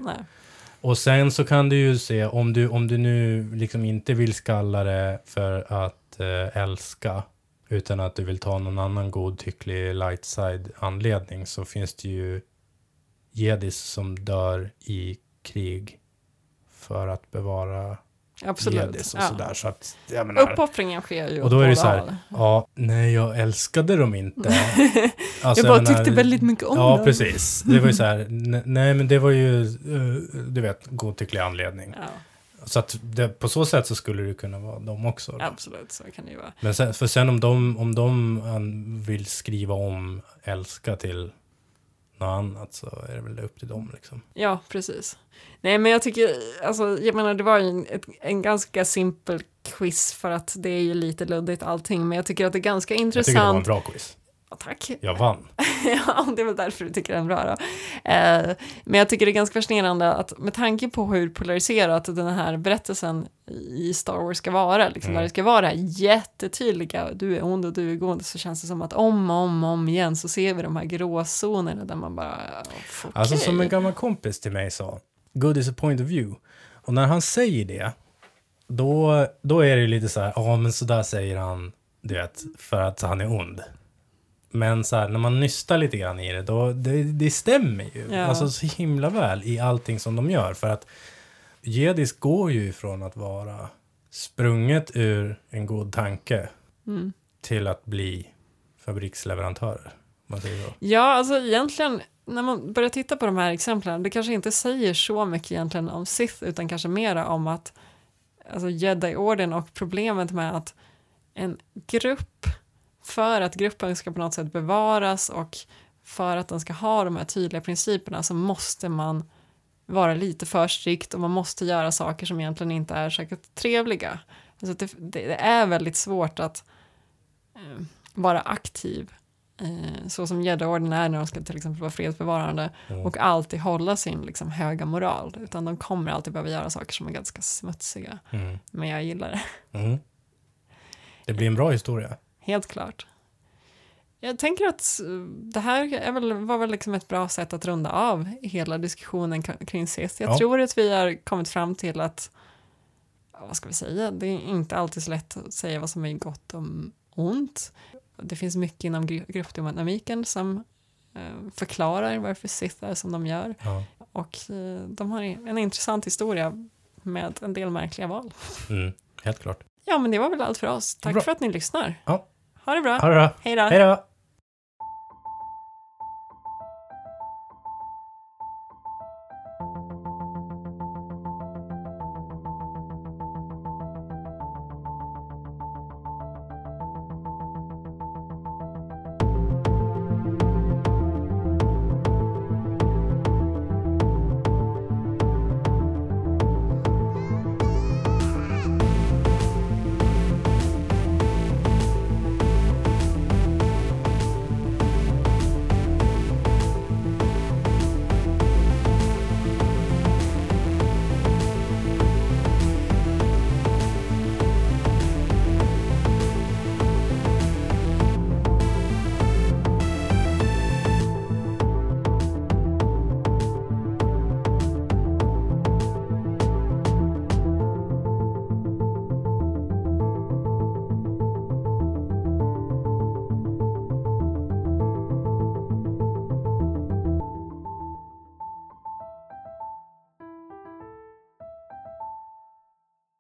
Och sen så kan du ju se, om du, om du nu liksom inte vill skalla det för att eh, älska, utan att du vill ta någon annan godtycklig light side anledning, så finns det ju jedis som dör i krig för att bevara Absolut. och Ja. sådär. Så att, jag menar, Uppoffringen sker ju och då är det så här, ja, nej jag älskade dem inte. Alltså, jag bara menar, tyckte väldigt mycket om Ja, dem. precis. Det var ju så här, ne- nej men det var ju, eh, du vet, godtycklig anledning. Ja, Så att det, på så sätt så skulle det kunna vara dem också. då. absolut, så kan det ju vara. Men sen, för sen om de, om de an- vill skriva om älska till något annat så är det väl upp till dem liksom. Ja, precis. Nej, men jag tycker, alltså, jag menar, det var ju en, en ganska simpel quiz för att det är ju lite luddigt allting, men jag tycker att det är ganska Jag tycker det var en intressant. bra quiz. Ja, tack. Jag vann. ja, det är väl därför du tycker den är bra då. Eh, men jag tycker det är ganska fascinerande att med tanke på hur polariserat den här berättelsen i Star Wars ska vara, liksom, Mm. där det ska vara det här jättetydliga, du är ond och du är god, så känns det som att om och om, och om igen så ser vi de här gråzonerna där man bara, okej. Alltså som en gammal kompis till mig sa, good is a point of view. Och när han säger det, då, då är det lite så här, ja men så där säger han, du vet, för att han är ond. Men så här, när man nystar lite grann i det, då, det, det stämmer ju. Ja. Alltså så himla väl i allting som de gör. För att Jedis går ju ifrån att vara sprunget ur en god tanke Mm. till att bli fabriksleverantörer. Man säger så. Ja, alltså egentligen, när man börjar titta på de här exemplen, det kanske inte säger så mycket egentligen om Sith, utan kanske mera om att alltså Jedi-orden och problemet med att en grupp, för att gruppen ska på något sätt bevaras och för att den ska ha de här tydliga principerna så måste man vara lite för strikt och man måste göra saker som egentligen inte är särskilt trevliga. Alltså det, det, det är väldigt svårt att eh, vara aktiv eh, så som gäddorden är när de ska till exempel vara fredsbevarande och alltid hålla sin liksom, höga moral utan de kommer alltid behöva göra saker som är ganska smutsiga Mm. men jag gillar det, Mm. Det blir en bra historia. Helt klart. Jag tänker att det här är väl, var väl liksom ett bra sätt att runda av hela diskussionen kring Sith. Jag Ja. tror att vi har kommit fram till att, vad ska vi säga, det är inte alltid så lätt att säga vad som är gott och ont. Det finns mycket inom gru- gruppdynamiken som eh, förklarar varför Sith är som de gör. Ja. Och eh, de har en intressant historia med en del märkliga val. Mm. Helt klart. Ja, men det var väl allt för oss. Tack Bra. för att ni lyssnar. Ja. Ha det bra. Ha det bra. Hej då. Hej då!